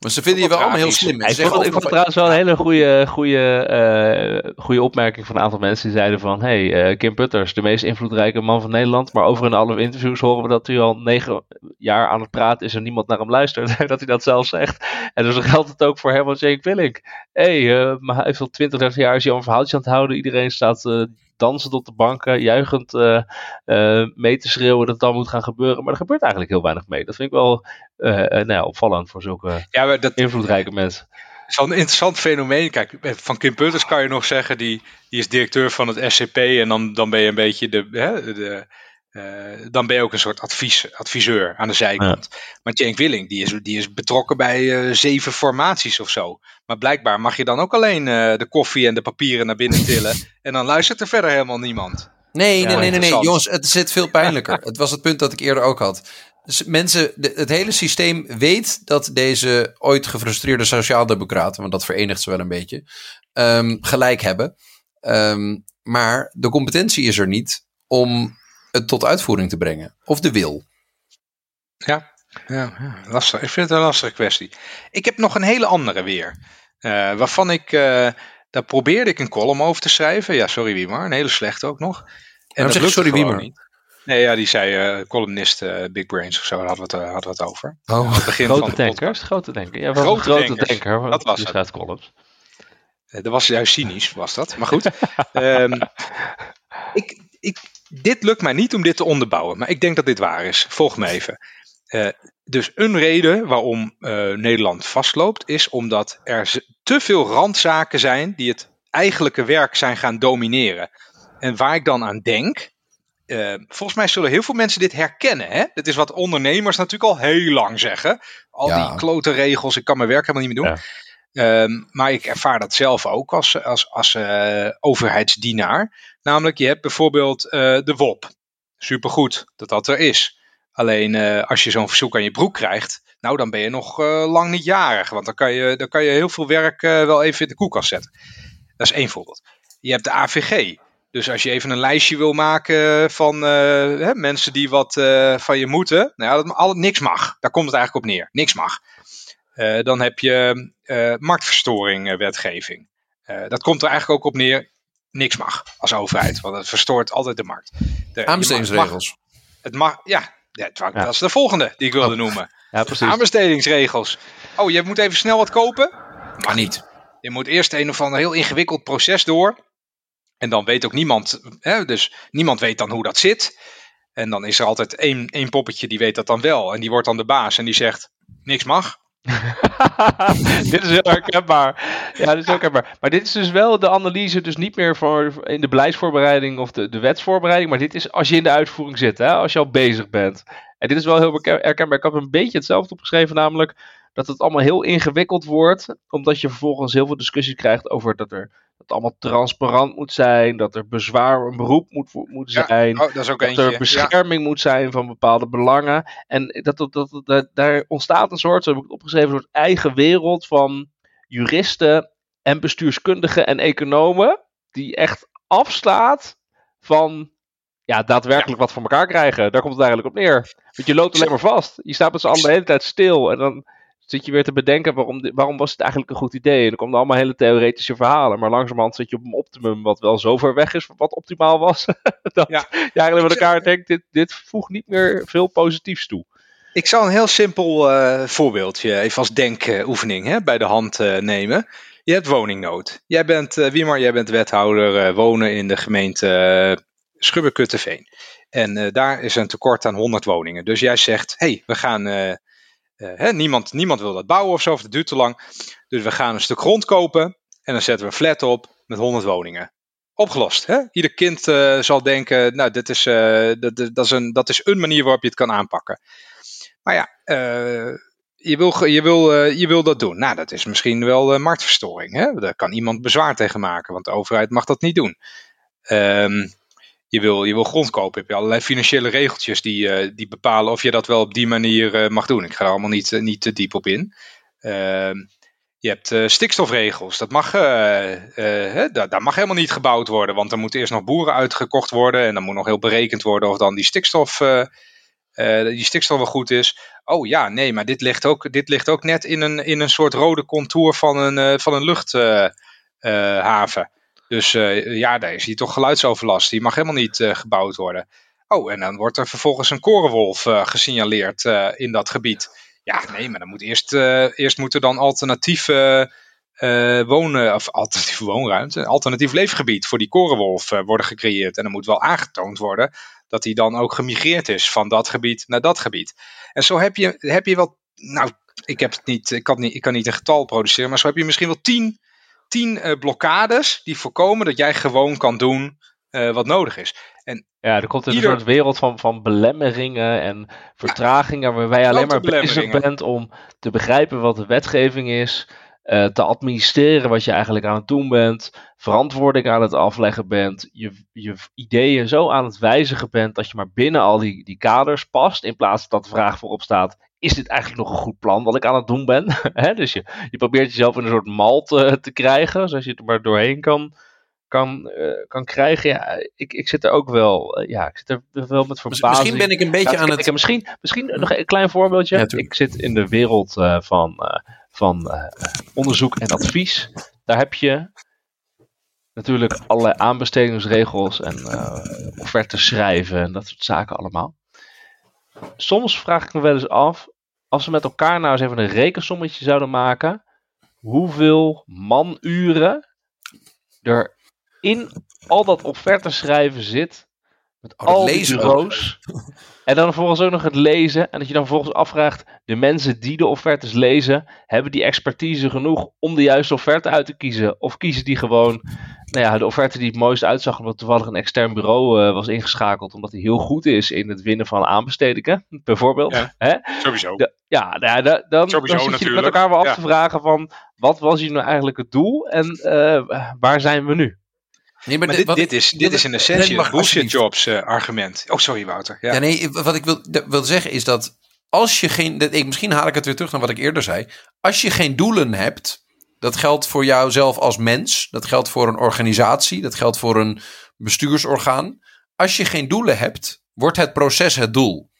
Maar ze vinden je wel allemaal heel slim. Ik vond, ik vond het trouwens wel een hele goede, goede, uh, goede opmerking van een aantal mensen die zeiden van... hey, uh, Kim Putters, de meest invloedrijke man van Nederland. Maar over in alle interviews horen we dat hij al negen jaar aan het praten is en niemand naar hem luistert. *laughs* dat hij dat zelf zegt. En dus geldt het ook voor Herman Jake Willink. Hé, hey, uh, maar hij heeft al 20, 30 jaar is hij al een verhaaltje aan het houden. Iedereen staat dansend op de banken, juichend uh, uh, mee te schreeuwen dat het dan moet gaan gebeuren. Maar er gebeurt eigenlijk heel weinig mee. Dat vind ik wel uh, nou ja, opvallend voor zulke ja, dat, invloedrijke mensen. Het is wel een interessant fenomeen. Kijk, van Kim Putters kan je nog zeggen, die, die is directeur van het SCP en dan, dan ben je een beetje de, hè, de uh, dan ben je ook een soort advies, adviseur aan de zijkant. Ja. Maar Cenk Willing, die is, die is betrokken bij uh, zeven formaties of zo. Maar blijkbaar mag je dan ook alleen uh, de koffie en de papieren naar binnen tillen. *laughs* en dan luistert er verder helemaal niemand. Nee, ja, nee, nee, nee, nee, jongens, het zit veel pijnlijker. *laughs* het was het punt dat ik eerder ook had. Dus mensen, de, het hele systeem weet dat deze ooit gefrustreerde sociaaldemocraten, want dat verenigt ze wel een beetje, um, gelijk hebben. Um, maar de competentie is er niet om het tot uitvoering te brengen. Of de wil. Ja, ja, ja, lastig. Ik vind het een lastige kwestie. Ik heb nog een hele andere weer. Uh, waarvan ik, uh, daar probeerde ik een column over te schrijven. Ja, sorry Wiemar, een hele slechte ook nog. En dat zeg sorry Wiemar? Niet. Nee, ja, die zei uh, columnist Big Brains of zo, daar hadden we het, hadden we het over. Oh. Het begin grote van denkers, grote denker. Ja, grote, grote denker, dat was het. columns. dat was juist cynisch, was dat. Maar goed. *laughs* um, ik, ik, dit lukt mij niet om dit te onderbouwen, maar ik denk dat dit waar is. Volg me even. Uh, dus een reden waarom uh, Nederland vastloopt, is omdat er te veel randzaken zijn die het eigenlijke werk zijn gaan domineren. En waar ik dan aan denk, uh, volgens mij zullen heel veel mensen dit herkennen. Hè? Dit is wat ondernemers natuurlijk al heel lang zeggen. Al ja. die klote regels, ik kan mijn werk helemaal niet meer doen. Ja. Um, maar ik ervaar dat zelf ook als, als, als uh, overheidsdienaar. Namelijk, je hebt bijvoorbeeld uh, de WOP. Supergoed dat dat er is. Alleen uh, als je zo'n verzoek aan je broek krijgt, nou dan ben je nog lang niet jarig. Want dan kan je, dan kan je heel veel werk wel even in de koelkast zetten. Dat is één voorbeeld. Je hebt de AVG. Dus als je even een lijstje wil maken van hè, mensen die wat van je moeten, nou ja, dat al, niks mag. Daar komt het eigenlijk op neer. Niks mag. Uh, dan heb je uh, marktverstoring wetgeving. Uh, dat komt er eigenlijk ook op neer. niks mag als overheid. Want het verstoort altijd de markt. De, Aanbestedingsregels. het mag, ja, ja, dat is de volgende die ik wilde oh. noemen. *laughs* Ja, precies. Aanbestedingsregels. Oh, je moet even snel wat kopen? Kan niet. Je moet eerst een of ander heel ingewikkeld proces door. En dan weet ook niemand, hè, dus niemand weet dan hoe dat zit. En dan is er altijd één, één poppetje die weet dat dan wel. En die wordt dan de baas en die zegt, niks mag. *laughs* dit is heel herkenbaar. Ja, dit is heel herkenbaar. Maar dit is dus wel de analyse, dus niet meer voor in de beleidsvoorbereiding of de, de wetsvoorbereiding, maar dit is als je in de uitvoering zit, hè, als je al bezig bent. En dit is wel heel herkenbaar. Ik heb een beetje hetzelfde opgeschreven, namelijk dat het allemaal heel ingewikkeld wordt, omdat je vervolgens heel veel discussies krijgt over dat er dat het allemaal transparant moet zijn, dat er bezwaar een beroep moet, moet zijn, oh, dat, dat er bescherming moet zijn van bepaalde belangen. En dat, dat, dat, dat, daar ontstaat een soort, zo heb ik het opgeschreven, een soort eigen wereld van juristen en bestuurskundigen en economen, die echt afslaat van ja, daadwerkelijk wat voor elkaar krijgen. Daar komt het eigenlijk op neer. Want je loopt alleen maar vast. Je staat met z'n allen de hele tijd stil. En dan zit je weer te bedenken waarom, waarom was het eigenlijk een goed idee. En dan komen allemaal hele theoretische verhalen. Maar langzamerhand zit je op een optimum wat wel zo ver weg is wat optimaal was. *laughs* dat ja. je eigenlijk met elkaar denkt, dit, dit voegt niet meer veel positiefs toe. Ik zal een heel simpel uh, voorbeeldje even als denkoefening hè, bij de hand uh, nemen. Je hebt woningnood. Jij bent, uh, Wiemar, jij bent wethouder wonen in de gemeente Schubberkutteveen. En daar is een tekort aan 100 woningen. Dus jij zegt, hey, we gaan hè, niemand, niemand wil dat bouwen of zo, of het duurt te lang. Dus we gaan een stuk grond kopen en dan zetten we een flat op met 100 woningen. Opgelost. Hè? Ieder kind uh, zal denken, nou, dit is, uh, dat, dat, is een, dat is een manier waarop je het kan aanpakken. Maar ja, je, wil, je, wil, je wil dat doen. Nou, dat is misschien wel marktverstoring. Hè? Daar kan iemand bezwaar tegen maken, want de overheid mag dat niet doen. Um, je wil, je wil grond kopen, heb je allerlei financiële regeltjes die, uh, die bepalen of je dat wel op die manier uh, mag doen. Ik ga er allemaal niet, uh, niet te diep op in. Ehm, je hebt stikstofregels. Dat mag, hè, daar, daar, mag helemaal niet gebouwd worden, want er moeten eerst nog boeren uitgekocht worden en dan moet nog heel berekend worden of dan die stikstof, die stikstof wel goed is. Oh ja, nee, maar dit ligt ook, dit ligt ook net in een, in een soort rode contour van een, van een luchthaven. Dus uh, ja, daar is hier toch geluidsoverlast. Die mag helemaal niet uh, gebouwd worden. Oh, en dan wordt er vervolgens een korenwolf uh, gesignaleerd in dat gebied. Ja, nee, maar dan moet eerst, eerst moet er dan alternatieve wonen, of alternatieve woonruimte, alternatief leefgebied voor die korenwolf worden gecreëerd. En dan moet wel aangetoond worden dat hij dan ook gemigreerd is van dat gebied naar dat gebied. En zo heb je, heb je wel, nou, ik, heb het niet, ik, kan niet, ik kan niet een getal produceren, maar zo heb je misschien wel tien tien uh, blokkades die voorkomen dat jij gewoon kan doen uh, wat nodig is. En ja, er komt een soort wereld van, van belemmeringen en vertragingen ja, waarbij je alleen maar bezig bent om te begrijpen wat de wetgeving is, uh, te administreren wat je eigenlijk aan het doen bent, verantwoording aan het afleggen bent, je, je ideeën zo aan het wijzigen bent dat je maar binnen al die, die kaders past, in plaats dat de vraag voorop staat, is dit eigenlijk nog een goed plan wat ik aan het doen ben? *laughs* dus je, je probeert jezelf in een soort mal te, te krijgen, zoals je het er maar doorheen kan, kan, uh, kan krijgen. Ja, ik, ik zit er ook wel, uh, ja, ik zit er wel met verbazing. Misschien ben ik een beetje aan het... misschien, misschien nog een klein voorbeeldje. Ja, ik zit in de wereld van, van onderzoek en advies. Daar heb je natuurlijk allerlei aanbestedingsregels en offertes schrijven en dat soort zaken allemaal soms vraag ik me wel eens af, als we met elkaar nou eens even een rekensommetje zouden maken, hoeveel manuren er in al dat offerte schrijven zit, met al die bureaus. En dan vervolgens ook nog het lezen. En dat je dan vervolgens afvraagt, de mensen die de offertes lezen, hebben die expertise genoeg om de juiste offerte uit te kiezen? Of kiezen die gewoon nou ja, de offerte die het mooist uitzag, omdat toevallig een extern bureau uh, was ingeschakeld, omdat hij heel goed is in het winnen van aanbestedingen, *laughs* bijvoorbeeld. Ja, Hè? Sowieso. ja, nou, dan, dan, sowieso dan zit je met elkaar wel af te vragen van, wat was hier nou eigenlijk het doel en uh, waar zijn we nu? Nee, maar, dit, dit, is, dit is in essentie een bullshit jobs uh, argument. Oh, sorry Wouter. Ja. ja, nee, wat ik wil, wil zeggen is dat als je geen, dat, ik, misschien haal ik het weer terug naar wat ik eerder zei. Als je geen doelen hebt, dat geldt voor jouzelf als mens. Dat geldt voor een organisatie. Dat geldt voor een bestuursorgaan. Als je geen doelen hebt, wordt het proces het doel.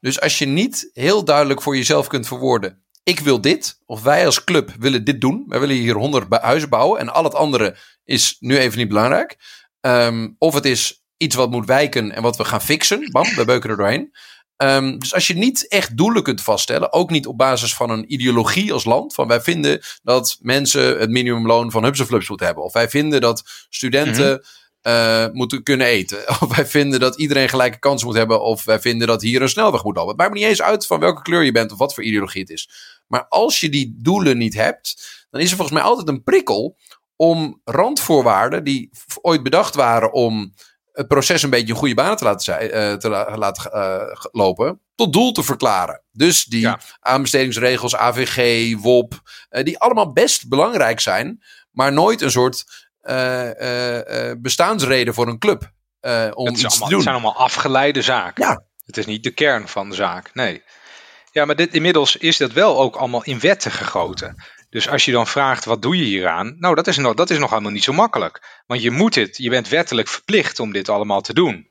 Dus als je niet heel duidelijk voor jezelf kunt verwoorden. Ik wil dit, of wij als club willen dit doen. Wij willen hier 100 huizen bouwen en al het andere is nu even niet belangrijk. Ehm, of het is iets wat moet wijken en wat we gaan fixen. Bam, we beuken er doorheen. Um, dus als je niet echt doelen kunt vaststellen, ook niet op basis van een ideologie als land, van wij vinden dat mensen het minimumloon van Hubseflubs moeten hebben, of wij vinden dat studenten mm moeten kunnen eten, *laughs* of wij vinden dat iedereen gelijke kansen moet hebben, of wij vinden dat hier een snelweg moet lopen. Het maakt me niet eens uit van welke kleur je bent of wat voor ideologie het is. Maar als je die doelen niet hebt, dan is er volgens mij altijd een prikkel om randvoorwaarden die ooit bedacht waren om het proces een beetje in goede banen te laten, uh, te laten uh, lopen, tot doel te verklaren. Dus die aanbestedingsregels, AVG, WOP, uh, die allemaal best belangrijk zijn, maar nooit een soort bestaansreden voor een club om het iets allemaal, te doen. Het zijn allemaal afgeleide zaken. Ja. Het is niet de kern van de zaak, nee. Ja, maar dit, inmiddels is dat wel ook allemaal in wetten gegoten. Dus als je dan vraagt, wat doe je hieraan? Nou, dat is, nog, dat is nog helemaal niet zo makkelijk. Want je moet dit, je bent wettelijk verplicht om dit allemaal te doen.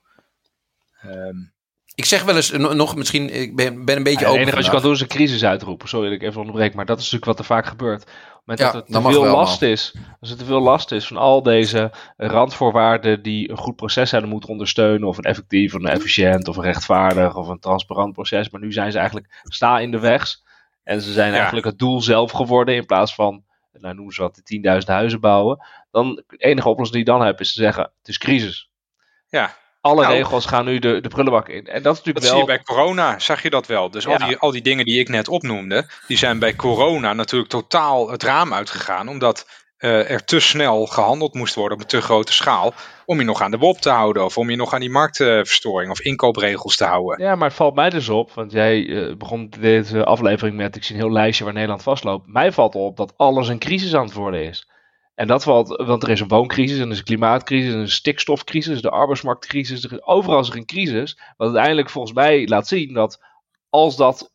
Um, ik zeg wel eens nog, misschien, ik ben, ben een beetje ja, open. Het enige wat je kan doen is een crisis uitroepen. Sorry dat ik even onderbreek, maar dat is natuurlijk wat er vaak gebeurt. Op het moment ja, dat er te veel last man. is, als er te veel last is van al deze randvoorwaarden die een goed proces zouden moeten ondersteunen, of een effectief, of een efficiënt, of een rechtvaardig, of een transparant proces, maar nu zijn ze eigenlijk sta in de weg. En ze zijn ja. eigenlijk het doel zelf geworden in plaats van, nou noemen ze wat, de 10.000 huizen bouwen. Dan de enige oplossing die je dan hebt is te zeggen, het is crisis. Ja, alle nou, regels gaan nu de, de prullenbak in. En dat is natuurlijk dat wel... zie je bij corona, zag je dat wel. Dus ja. al, die, al die dingen die ik net opnoemde, die zijn bij corona natuurlijk totaal het raam uitgegaan. Omdat uh, er te snel gehandeld moest worden op een te grote schaal. Om je nog aan de WOP te houden. Of om je nog aan die marktverstoring of inkoopreegels te houden. Ja, maar het valt mij dus op. Want jij uh, begon deze aflevering met, ik zie een heel lijstje waar Nederland vastloopt. Mij valt op dat alles een crisis aan het worden is. En dat valt, want er is een wooncrisis, en er is een klimaatcrisis, en een stikstofcrisis, de arbeidsmarktcrisis. Er is, overal is er een crisis. Wat uiteindelijk volgens mij laat zien dat als dat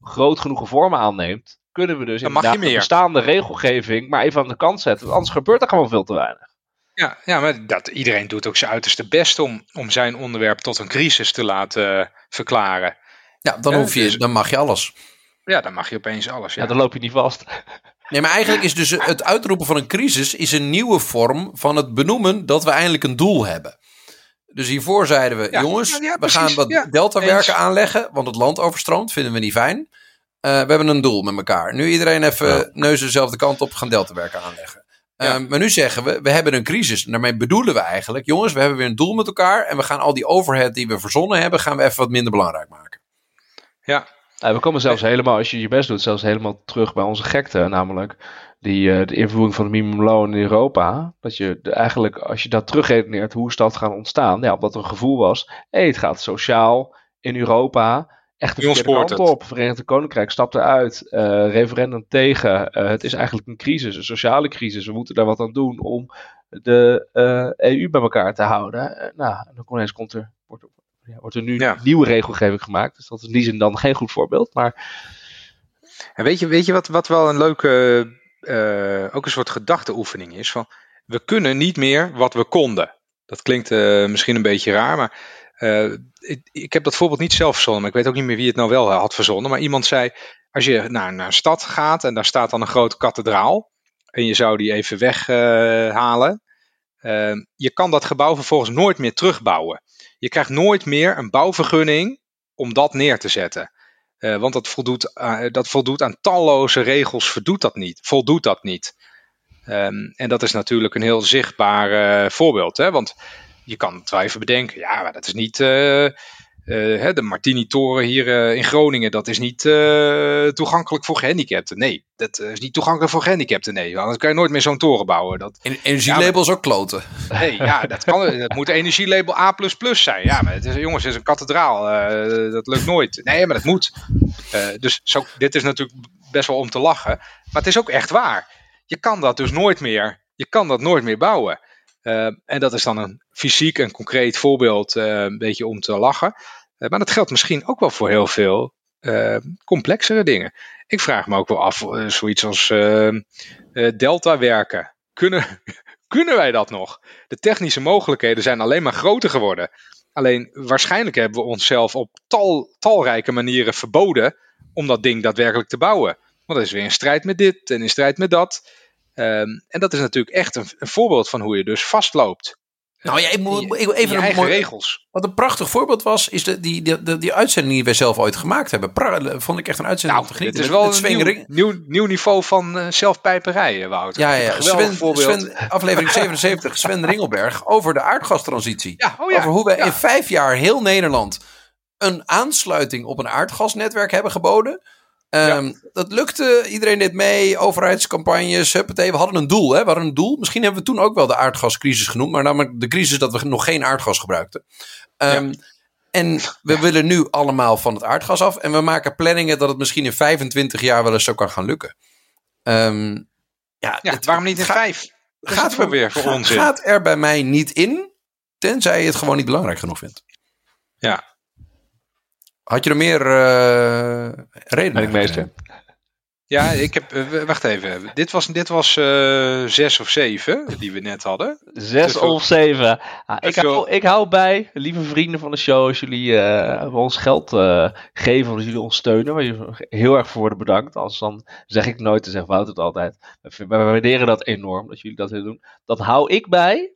groot genoeg vormen aanneemt, kunnen we dus inderdaad de bestaande regelgeving maar even aan de kant zetten. Want anders gebeurt er gewoon veel te weinig. Ja, ja maar dat, iedereen doet ook zijn uiterste best om, om zijn onderwerp tot een crisis te laten uh, verklaren. Ja, dan, hoef je, dus, dan mag je alles. Ja, dan mag je opeens alles. Ja, ja dan loop je niet vast. Nee, maar eigenlijk is dus het uitroepen van een crisis is een nieuwe vorm van het benoemen dat we eindelijk een doel hebben. Dus hiervoor zeiden we, ja, jongens, ja, ja, we gaan wat ja, deltawerken aanleggen, want het land overstroomt, vinden we niet fijn. Uh, we hebben een doel met elkaar. Nu iedereen even neuzen dezelfde kant op, gaan deltawerken aanleggen. Uh, maar nu zeggen we, we hebben een crisis. En daarmee bedoelen we eigenlijk, jongens, we hebben weer een doel met elkaar. En we gaan al die overhead die we verzonnen hebben, gaan we even wat minder belangrijk maken. Ja, we komen zelfs helemaal, als je je best doet, zelfs helemaal terug bij onze gekte. Namelijk die, uh, de invoering van het minimumloon in Europa. Dat je de, eigenlijk, als je dat terugredeneert, hoe is dat gaan ontstaan? Ja, omdat er een gevoel was, hey, het gaat sociaal in Europa echt de verkeerde kant op. Verenigd Koninkrijk stapt eruit, uh, referendum tegen. Uh, het is eigenlijk een crisis, een sociale crisis. We moeten daar wat aan doen om de EU bij elkaar te houden. nou, dan ineens komt er, wordt ja, wordt er nu ja. nieuwe regelgeving gemaakt. Dus dat is in die zin dan geen goed voorbeeld. Maar... En weet je, weet je wat, wat wel een leuke, uh, ook een soort gedachteoefening is? Van, we kunnen niet meer wat we konden. Dat klinkt uh, misschien een beetje raar, maar uh, ik, ik, heb dat voorbeeld niet zelf verzonnen. Maar ik weet ook niet meer wie het nou wel had verzonnen. Maar iemand zei, als je naar, naar een stad gaat en daar staat dan een grote kathedraal. En je zou die even weghalen. Je kan dat gebouw vervolgens nooit meer terugbouwen. Je krijgt nooit meer een bouwvergunning om dat neer te zetten. Uh, want dat voldoet, uh, dat voldoet aan talloze regels, voldoet dat niet. Voldoet dat niet. Um, en dat is natuurlijk een heel zichtbaar uh, voorbeeld. Hè? Want je kan het bedenken, ja, maar dat is niet. Uh, de Martini-toren hier uh, in Groningen, dat is niet uh, toegankelijk voor gehandicapten. Nee, dat is niet toegankelijk voor gehandicapten. Nee, anders kan je nooit meer zo'n toren bouwen. Dat, en energielabels ja, ook kloten. Nee, ja, dat, kan, *laughs* dat moet energielabel A++ zijn. Ja, maar het is, jongens, het is een kathedraal. dat lukt nooit. Nee, maar dat moet. dus zo, dit is natuurlijk best wel om te lachen. Maar het is ook echt waar. Je kan dat dus nooit meer, je kan dat nooit meer bouwen. Uh, en dat is dan een fysiek en concreet voorbeeld, uh, een beetje om te lachen. Uh, maar dat geldt misschien ook wel voor heel veel complexere dingen. Ik vraag me ook wel af, zoiets als delta werken. Kunnen, *laughs* kunnen wij dat nog? De technische mogelijkheden zijn alleen maar groter geworden. Alleen waarschijnlijk hebben we onszelf op tal, talrijke manieren verboden om dat ding daadwerkelijk te bouwen. Want dat is weer in strijd met dit en in strijd met dat. Ehm, en dat is natuurlijk echt een, een voorbeeld van hoe je dus vastloopt. Nou ja, ik moet even eigen mooi, regels. Wat een prachtig voorbeeld was, is de, die, die, die, die uitzending die wij zelf ooit gemaakt hebben. Pra- vond ik echt een uitzending Nou, om te dit genieten. is wel een nieuw, nieuw, nieuw niveau van eh zelfpijperij, Wouter. Ja, ja, Sven, aflevering *laughs* 77, Sven Ringelberg, over de aardgastransitie. ja, oh ja. over hoe wij ja. in vijf jaar heel Nederland een aansluiting op een aardgasnetwerk hebben geboden. Ehm, Dat lukte, iedereen deed mee, overheidscampagnes, huppatee. We hadden een doel, hè? we hadden een doel. Misschien hebben we toen ook wel de aardgascrisis genoemd, maar namelijk de crisis dat we nog geen aardgas gebruikten. Ehm, En we willen nu allemaal van het aardgas af en we maken planningen dat het misschien in 25 jaar wel eens zo kan gaan lukken. Ehm, ja, Ja, het waarom niet in gaat- vijf? Dat gaat het voor weer voor onzin. Gaat er bij mij niet in, tenzij je het gewoon niet belangrijk genoeg vindt. Ja. Had je er meer eh redenen? Ben ik meester. Ja, ik heb. eh, wacht even. Dit was, dit was eh, zes of zeven die we net hadden. Zes veel- of zeven. Ah, ik, te veel- hou, ik hou bij, lieve vrienden van de show, als jullie eh, ons geld eh, geven, of als jullie ons steunen, waar je heel erg voor worden bedankt. Anders dan zeg ik nooit, te zeggen Wouter het altijd. We waarderen dat enorm, dat jullie dat willen doen. Dat hou ik bij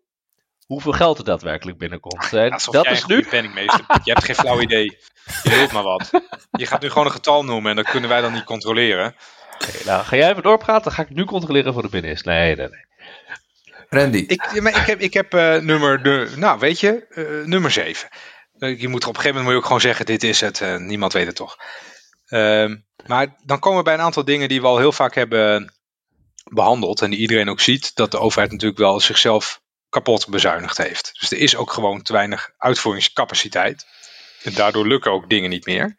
hoeveel geld er daadwerkelijk binnenkomt. Alsof dat jij is een nu. goede penningmeester bent. Je hebt geen flauw idee. Je weet maar wat. Je gaat nu gewoon een getal noemen en dat kunnen wij dan niet controleren. Oké, nou, ga jij even doorpraten, dan ga ik nu controleren voor de binnen is. Nee, nee, nee. Randy. Ik, maar ik heb, ik heb eh, nummer, de, nou weet je, eh, nummer 7. Je moet er op een gegeven moment moet je ook gewoon zeggen, dit is het. eh, niemand weet het toch. Ehm, maar dan komen we bij een aantal dingen die we al heel vaak hebben behandeld. En die iedereen ook ziet, dat de overheid natuurlijk wel zichzelf kapot bezuinigd heeft. Dus er is ook gewoon te weinig uitvoeringscapaciteit. En daardoor lukken ook dingen niet meer.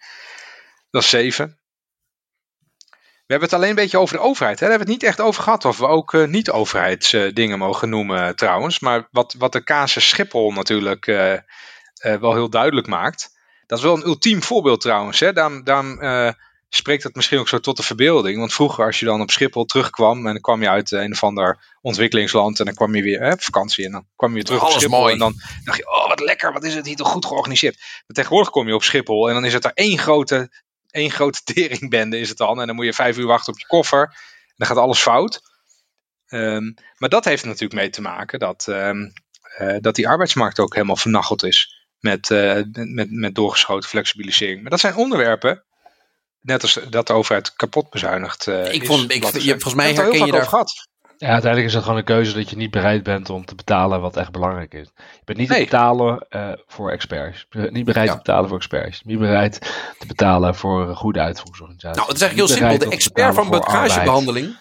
Dat is 7. We hebben het alleen een beetje over de overheid. Hè? Daar hebben we het niet echt over gehad. Of we ook eh, niet-overheidsdingen mogen noemen eh, trouwens. Maar wat, wat de casus Schiphol natuurlijk eh, wel heel duidelijk maakt. Dat is wel een ultiem voorbeeld trouwens. Hè? Daarom, spreekt dat misschien ook zo tot de verbeelding. Want vroeger als je dan op Schiphol terugkwam. En dan kwam je uit een of ander ontwikkelingsland. En dan kwam je weer hè, op vakantie. En dan kwam je weer terug Alles op Schiphol. mooi. En dan dacht je, oh wat lekker. Wat is het hier toch goed georganiseerd. Maar tegenwoordig kom je op Schiphol. En dan is het daar één grote één grote *laughs* teringbende is het dan. En dan moet je vijf uur wachten op je koffer. En dan gaat alles fout. Ehm, maar dat heeft er natuurlijk mee te maken dat, ehm, eh, dat die arbeidsmarkt ook helemaal vernacheld is. Met, eh, met, met doorgeschoten flexibilisering. Maar dat zijn onderwerpen. Net als dat de overheid kapot bezuinigt. eh, Ik is, vond- ik- je- volgens mij er herken je heel over gehad. Ja, uiteindelijk is het gewoon een keuze dat je niet bereid bent om te betalen wat echt belangrijk is. Je bent niet Nee. te betalen eh, voor experts. Je bent niet bereid Ja. te betalen voor experts. Je bent niet bereid te betalen voor een goede uitvoeringsorganisatie. Nou, het is eigenlijk heel simpel. De expert van bagagebehandeling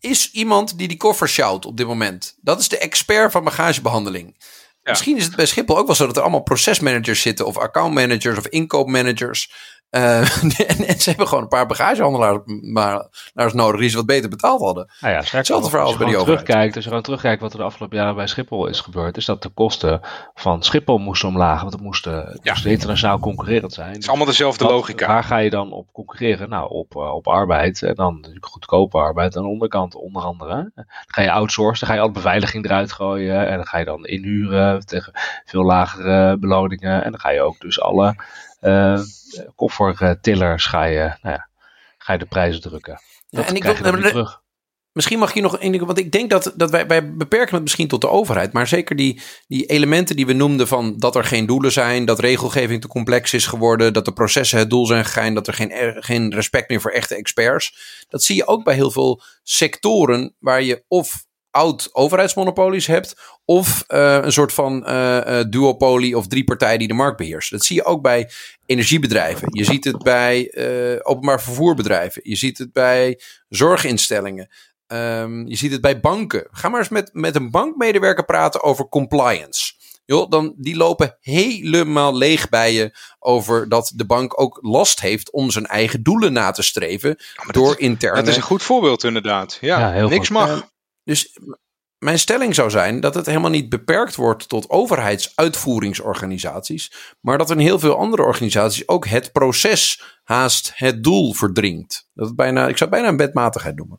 is iemand die die koffer sjouwt op dit moment. Dat is de expert van bagagebehandeling. Misschien is het bij Schiphol ook wel zo dat er allemaal procesmanagers zitten, of accountmanagers of inkoopmanagers. Eh, *laughs* en, en ze hebben gewoon een paar bagagehandelaars maar, nodig die ze wat beter betaald hadden. Nou ja, Hetzelfde verhaal als bij die overheid. terugkijkt, als je gewoon terugkijkt wat er de afgelopen jaren bij Schiphol is gebeurd, is dat de kosten van Schiphol moesten omlaag, want het moesten, het Ja. moest internationaal concurrerend zijn. Het is allemaal dezelfde Wat- logica. Waar ga je dan op concurreren? Nou, op, eh, op arbeid. En dan natuurlijk goedkope arbeid aan de onderkant, onder andere. Dan ga je outsourcen, dan ga je alle beveiliging eruit gooien. En dan ga je dan inhuren tegen veel lagere beloningen. En dan ga je ook dus alle eh koffertillers ga je, nou ja, ga je de prijzen drukken. Ja, en ik krijg je wil- dan niet terug. Misschien mag je nog één ding, want ik denk dat, dat wij, wij beperken het misschien tot de overheid, maar zeker die, die elementen die we noemden van dat er geen doelen zijn, dat regelgeving te complex is geworden, dat de processen het doel zijn gegaan, dat er geen, er- geen respect meer voor echte experts. Dat zie je ook bij heel veel sectoren waar je of oud overheidsmonopolies hebt, of eh, een soort van eh, eh, duopolie of drie partijen die de markt beheersen. Dat zie je ook bij energiebedrijven. Je ziet het bij eh, openbaar vervoerbedrijven. Je ziet het bij zorginstellingen. Ehm, je ziet het bij banken. Ga maar eens met, met een bankmedewerker praten over compliance. Joh, dan, die lopen helemaal leeg bij je over dat de bank ook last heeft om zijn eigen doelen na te streven maar dat door is- interne... Dat is een goed voorbeeld inderdaad. Ja, Ja, heel niks goed. mag. Dus mijn stelling zou zijn dat het helemaal niet beperkt wordt tot overheidsuitvoeringsorganisaties, maar dat in heel veel andere organisaties ook het proces haast het doel verdringt. Dat het bijna, ik zou het bijna een wetmatigheid noemen.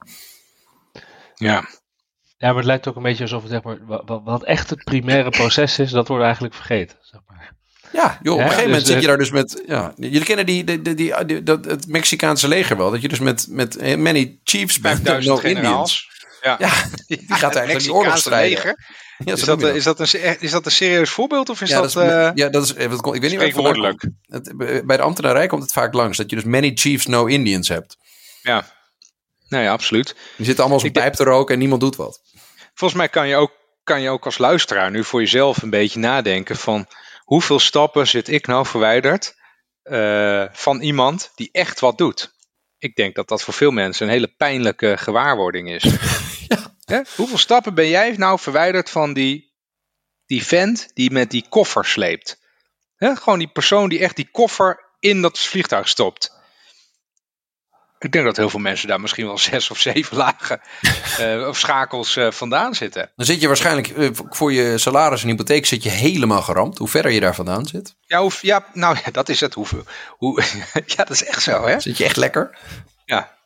Ja. Ja, maar het lijkt ook een beetje alsof het, zeg maar, wat, echt het primaire proces is, dat wordt eigenlijk vergeten. Zeg maar. Ja, joh, op een gegeven moment zit je daar dus met. Ja, jullie kennen die, die, die, die, dat, het Mexicaanse leger wel. Dat je dus met, met many chiefs bent. No Indians. Ja. ja, die *laughs* gaat eigenlijk de oorlog strijden. Ja, is, dat, is, dat een, is dat een serieus voorbeeld of is ja, dat... dat is, uh, ja, dat is... Ik weet niet wat het Bij de ambtenarij komt het vaak langs. Dat je dus many chiefs, no Indians hebt. Ja, nou ja, absoluut. Die zitten allemaal zo'n pijp te roken en niemand doet wat. Volgens mij kan je, ook, kan je ook als luisteraar nu voor jezelf een beetje nadenken van... Hoeveel stappen zit ik nou verwijderd uh, van iemand die echt wat doet? Ik denk dat dat voor veel mensen een hele pijnlijke gewaarwording is. *laughs* ja. Hoeveel stappen ben jij nou verwijderd van die, die vent die met die koffer sleept? Gewoon die persoon die echt die koffer in dat vliegtuig stopt. Ik denk dat heel veel mensen daar misschien wel *laughs* zes of zeven lagen uh, *laughs* of schakels uh, vandaan zitten. Dan zit je waarschijnlijk uh, voor je salaris en hypotheek zit je helemaal geramd. Hoe verder je daar vandaan zit. Ja, hoe, ja nou ja, dat is het. Hoe, hoe, *laughs* ja, dat is echt zo. Hè? Zit je echt lekker? Ja.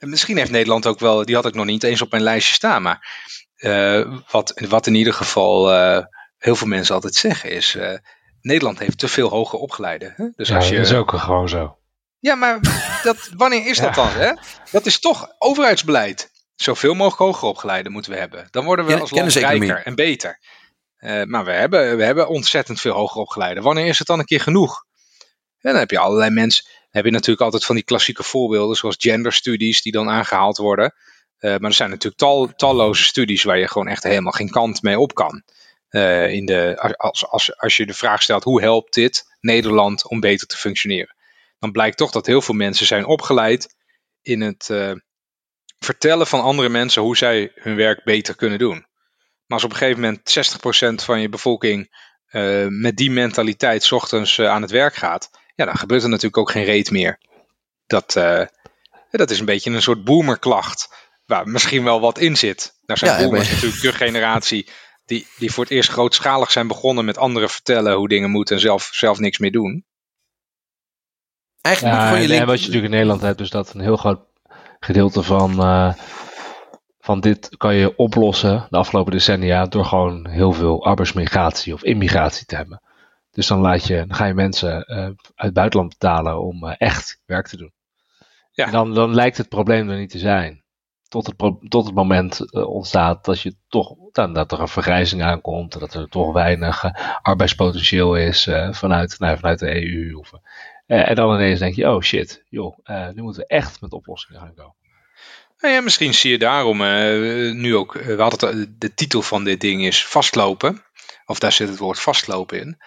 En misschien heeft Nederland ook wel, die had ik nog niet eens op mijn lijstje staan. Maar wat, wat in ieder geval heel veel mensen altijd zeggen is... Nederland heeft te veel hoger opgeleiden. Hè? Dus ja, als je, dat is ook gewoon zo. Ja, maar dat, wanneer is dat dan? Hè? Dat is toch overheidsbeleid. Zoveel mogelijk hoger opgeleiden moeten we hebben. Dan worden we als land rijker en beter. Uh, maar we hebben, we hebben ontzettend veel hoger opgeleiden. Wanneer is het dan een keer genoeg? En dan heb je allerlei mensen. Heb je natuurlijk altijd van die klassieke voorbeelden, zoals genderstudies, die dan aangehaald worden. Uh, maar er zijn natuurlijk tal, talloze studies waar je gewoon echt helemaal geen kant mee op kan. Uh, in de, als, als, als je de vraag stelt, hoe helpt dit Nederland om beter te functioneren? dan blijkt toch dat heel veel mensen zijn opgeleid in het uh, vertellen van andere mensen hoe zij hun werk beter kunnen doen. Maar als op een gegeven moment 60% van je bevolking met die mentaliteit ochtends aan het werk gaat, ja, dan gebeurt er natuurlijk ook geen reet meer. Dat, dat is een beetje een soort boomerklacht, waar misschien wel wat in zit. Daar zijn ja, boomers natuurlijk de generatie die, die voor het eerst grootschalig zijn begonnen met anderen vertellen hoe dingen moeten en zelf, zelf niks meer doen. Eigenlijk ja, je En wat je natuurlijk in Nederland hebt, dus dat een heel groot gedeelte van, uh, van dit kan je oplossen de afgelopen decennia door gewoon heel veel arbeidsmigratie of immigratie te hebben. Dus dan, laat je, dan ga je mensen uh, uit het buitenland betalen om uh, echt werk te doen. Ja. En dan, dan lijkt het probleem er niet te zijn. Tot het, tot het moment ontstaat dat, je toch, dan, dat er een vergrijzing aankomt. Dat er toch weinig arbeidspotentieel is vanuit, nou, vanuit de EU. Of, uh, en dan ineens denk je, oh shit, joh, uh, nu moeten we echt met oplossingen gaan komen. Nou ja, misschien zie je daarom uh, nu ook, we hadden de titel van dit ding is vastlopen. Of daar zit het woord vastlopen in.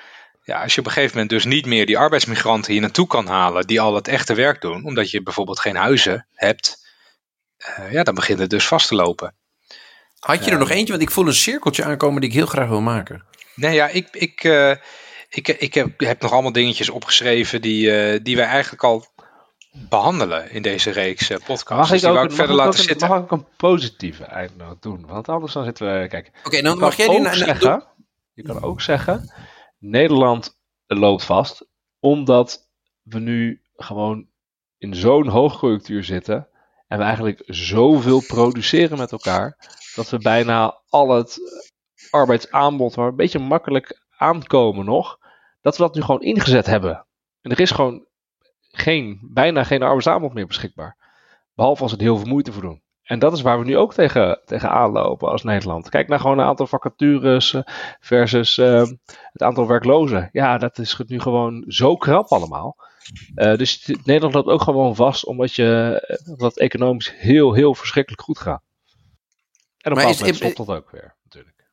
Ja, als je op een gegeven moment dus niet meer die arbeidsmigranten hier naartoe kan halen die al het echte werk doen, omdat je bijvoorbeeld geen huizen hebt, ja, dan begint het dus vast te lopen. Had je er nog eentje? Want ik voel een cirkeltje aankomen die ik heel graag wil maken. Nee, ja, ik, ik, ik, ik heb, heb, nog allemaal dingetjes opgeschreven die, uh, die wij eigenlijk al behandelen in deze reeks uh, podcasts. Mag ik, dus ook, mag verder laten zitten. Mag ik ook een positieve eindnoot doen? Want anders dan zitten we... Kijk, Oké, dan mag jij die naar zeggen, Je kan ook zeggen, Nederland loopt vast, omdat we nu gewoon in zo'n hoogconjunctuur zitten en we eigenlijk zoveel produceren met elkaar, dat we bijna al het arbeidsaanbod maar een beetje makkelijk aankomen nog, dat we dat nu gewoon ingezet hebben. En er is gewoon geen, bijna geen arbeidsaanbod meer beschikbaar. Behalve als het heel veel moeite voor doen. En dat is waar we nu ook tegen, tegen aanlopen als Nederland. Kijk naar gewoon een aantal vacatures eh, versus uh, het aantal werklozen. Ja, dat is nu gewoon zo krap allemaal. Uh, dus Nederland loopt ook gewoon vast omdat, je, omdat het economisch heel, heel verschrikkelijk goed gaat. En op een moment stopt dat ook weer.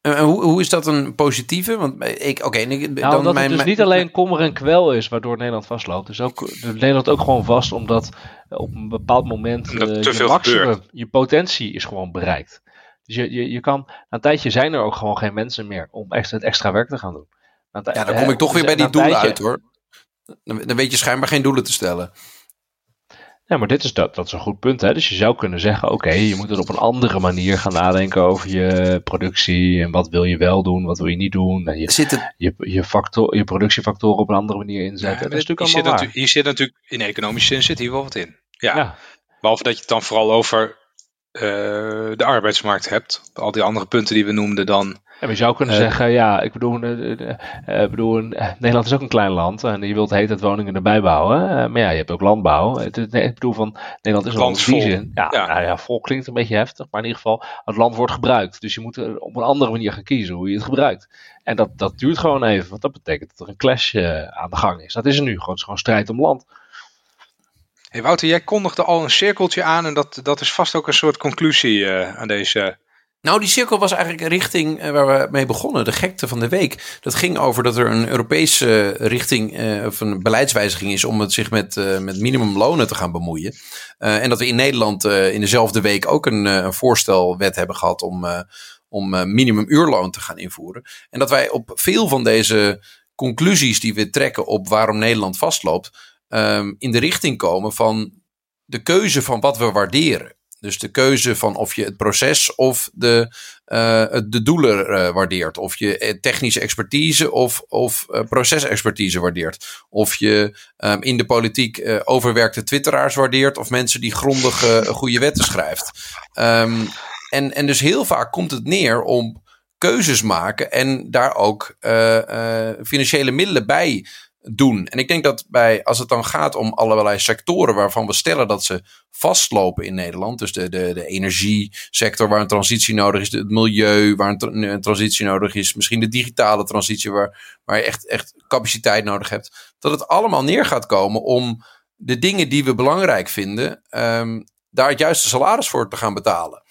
En hoe, hoe is dat een positieve? Want ik, oké, nou, dan dat mijn, het dus niet alleen kommer en kwel is waardoor Nederland vastloopt. Dus ook Nederland ook gewoon vast omdat op een bepaald moment uh, je maximum, je potentie is gewoon bereikt. Dus je, je, je kan, na een tijdje zijn er ook gewoon geen mensen meer om extra, het extra werk te gaan doen. ja, dan kom ik toch weer bij die doelen uit hoor. Dan, dan weet je schijnbaar geen doelen te stellen. Ja, maar dit is dat, dat is een goed punt. Hè? Dus je zou kunnen zeggen, oké, je moet het op een andere manier gaan nadenken over je productie. En wat wil je wel doen, wat wil je niet doen. En je, zit het... je, je, factor, je productiefactoren op een andere manier inzetten. Ja, dat is natuurlijk hier, zit hier zit natuurlijk, in economische zin zit hier wel wat in. Ja. ja. Behalve dat je het dan vooral over de arbeidsmarkt hebt. Al die andere punten die we noemden dan. En je zou kunnen zeggen, ja, ik bedoel, bedoel Nederland is ook een klein land en je wilt heet het woningen erbij bouwen. maar ja, je hebt ook landbouw. Het, ik bedoel van, Nederland is een land die zin. Ja, ja. Nou ja, vol klinkt een beetje heftig, maar in ieder geval, het land wordt gebruikt. Dus je moet op een andere manier gaan kiezen hoe je het gebruikt. En dat, dat duurt gewoon even, want dat betekent dat er een clash aan de gang is. Dat is er nu, gewoon, het is gewoon strijd om land. Hey Wouter, jij kondigde al een cirkeltje aan en dat, dat is vast ook een soort conclusie uh, aan deze. Nou, die cirkel was eigenlijk richting uh, waar we mee begonnen, de gekte van de week. Dat ging over dat er een Europese richting uh, of een beleidswijziging is om het zich met, met minimumlonen te gaan bemoeien. en dat we in Nederland in dezelfde week ook een, een voorstelwet hebben gehad om, om minimumuurloon te gaan invoeren. En dat wij op veel van deze conclusies die we trekken op waarom Nederland vastloopt, um, in de richting komen van de keuze van wat we waarderen. Dus de keuze van of je het proces of de, uh, de doelen uh, waardeert. Of je eh, technische expertise of, of uh, procesexpertise waardeert. Of je um, in de politiek overwerkte twitteraars waardeert. Of mensen die grondig goede wetten schrijft. Um, en, en dus heel vaak komt het neer om keuzes maken en daar ook financiële middelen bij doen. En ik denk dat bij, als het dan gaat om allerlei sectoren waarvan we stellen dat ze vastlopen in Nederland, dus de, de, de energiesector waar een transitie nodig is, het milieu waar een, transitie nodig is, misschien de digitale transitie waar, waar je echt, echt capaciteit nodig hebt, dat het allemaal neer gaat komen om de dingen die we belangrijk vinden, um, daar het juiste salaris voor te gaan betalen.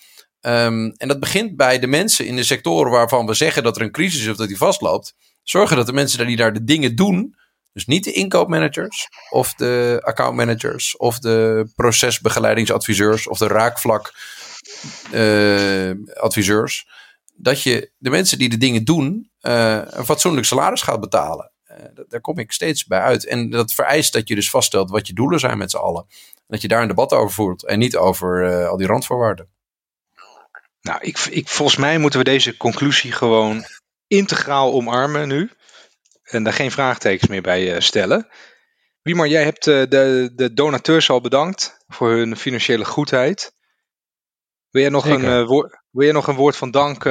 Um, en dat begint bij de mensen in de sectoren waarvan we zeggen dat er een crisis is of dat die vastloopt. Zorgen dat de mensen die daar de dingen doen, dus niet de inkoopmanagers of de accountmanagers of de procesbegeleidingsadviseurs of de raakvlakadviseurs. Uh, dat je de mensen die de dingen doen uh, een fatsoenlijk salaris gaat betalen. Uh, daar kom ik steeds bij uit. En dat vereist dat je dus vaststelt wat je doelen zijn met z'n allen. En dat je daar een debat over voert en niet over al die randvoorwaarden. Nou, ik, ik, volgens mij moeten we deze conclusie gewoon integraal omarmen nu en daar geen vraagtekens meer bij uh, stellen. Wiemar, jij hebt uh, de, de donateurs al bedankt voor hun financiële goedheid. Wil jij nog, een, woord, wil jij nog een woord van dank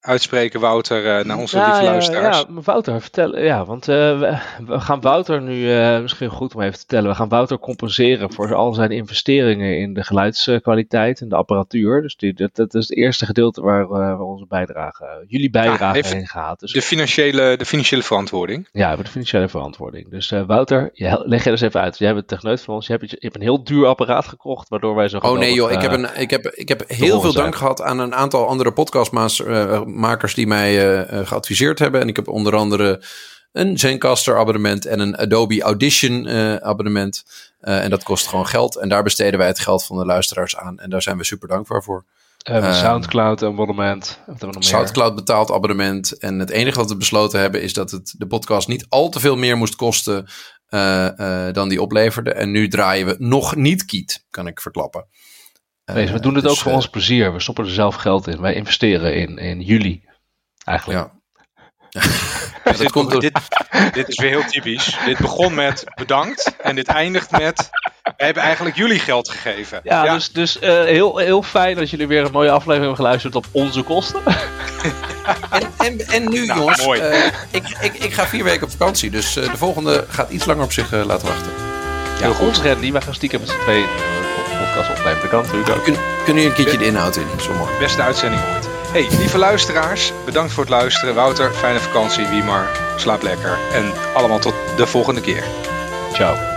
uitspreken, Wouter, uh, naar onze lieve luisteraars. Ja, Wouter, vertel, ja, want uh, we, we, gaan Wouter nu, uh, misschien goed om even te vertellen, we gaan Wouter compenseren voor al zijn investeringen in de geluidskwaliteit en de apparatuur. Dus die, dat, dat, is het eerste gedeelte waar, waar onze bijdrage, jullie bijdrage ja, heen gaat. Dus, de, financiële, de financiële verantwoording. Ja, de financiële verantwoording. Dus Wouter, leg je eens even uit. Jij bent techneut van ons, je hebt, je hebt een heel duur apparaat gekocht, waardoor wij zo Oh nee joh, ik heb, een, ik heb, ik heb heel veel dank gehad aan een aantal andere podcastmakers makers die mij uh, geadviseerd hebben. En ik heb onder andere een Zencaster abonnement en een Adobe Audition uh, abonnement. en dat kost gewoon geld. En daar besteden wij het geld van de luisteraars aan. En daar zijn we super dankbaar voor. Uh, Soundcloud abonnement. Soundcloud betaald abonnement. En het enige wat we besloten hebben is dat het de podcast niet al te veel meer moest kosten dan die opleverde. En nu draaien we nog niet kiet, kan ik verklappen. Nee, we doen het dus, ook voor ons plezier. We stoppen er zelf geld in. Wij investeren in, in juli eigenlijk. Ja. *laughs* dus dit, komt dit, dit, is weer heel typisch. Dit begon met bedankt en dit eindigt met we hebben eigenlijk jullie geld gegeven. Ja, dus, dus uh, heel, heel fijn dat jullie weer een mooie aflevering hebben geluisterd op onze kosten. *laughs* en, en, en, nu nou, jongens, uh, ik, ik, ik ga vier weken op vakantie, dus uh, de volgende gaat iets langer op zich laten wachten. Ja, goed. Randy, wij gaan stiekem met z'n tweeën podcast opnemen. Dat kan natuurlijk ook. Kun, kunnen jullie een keertje de inhoud in? Zo mooi. Beste uitzending ooit. Hey, lieve luisteraars, bedankt voor het luisteren. Wouter, fijne vakantie. Wiemar, slaap lekker. En allemaal tot de volgende keer. Ciao.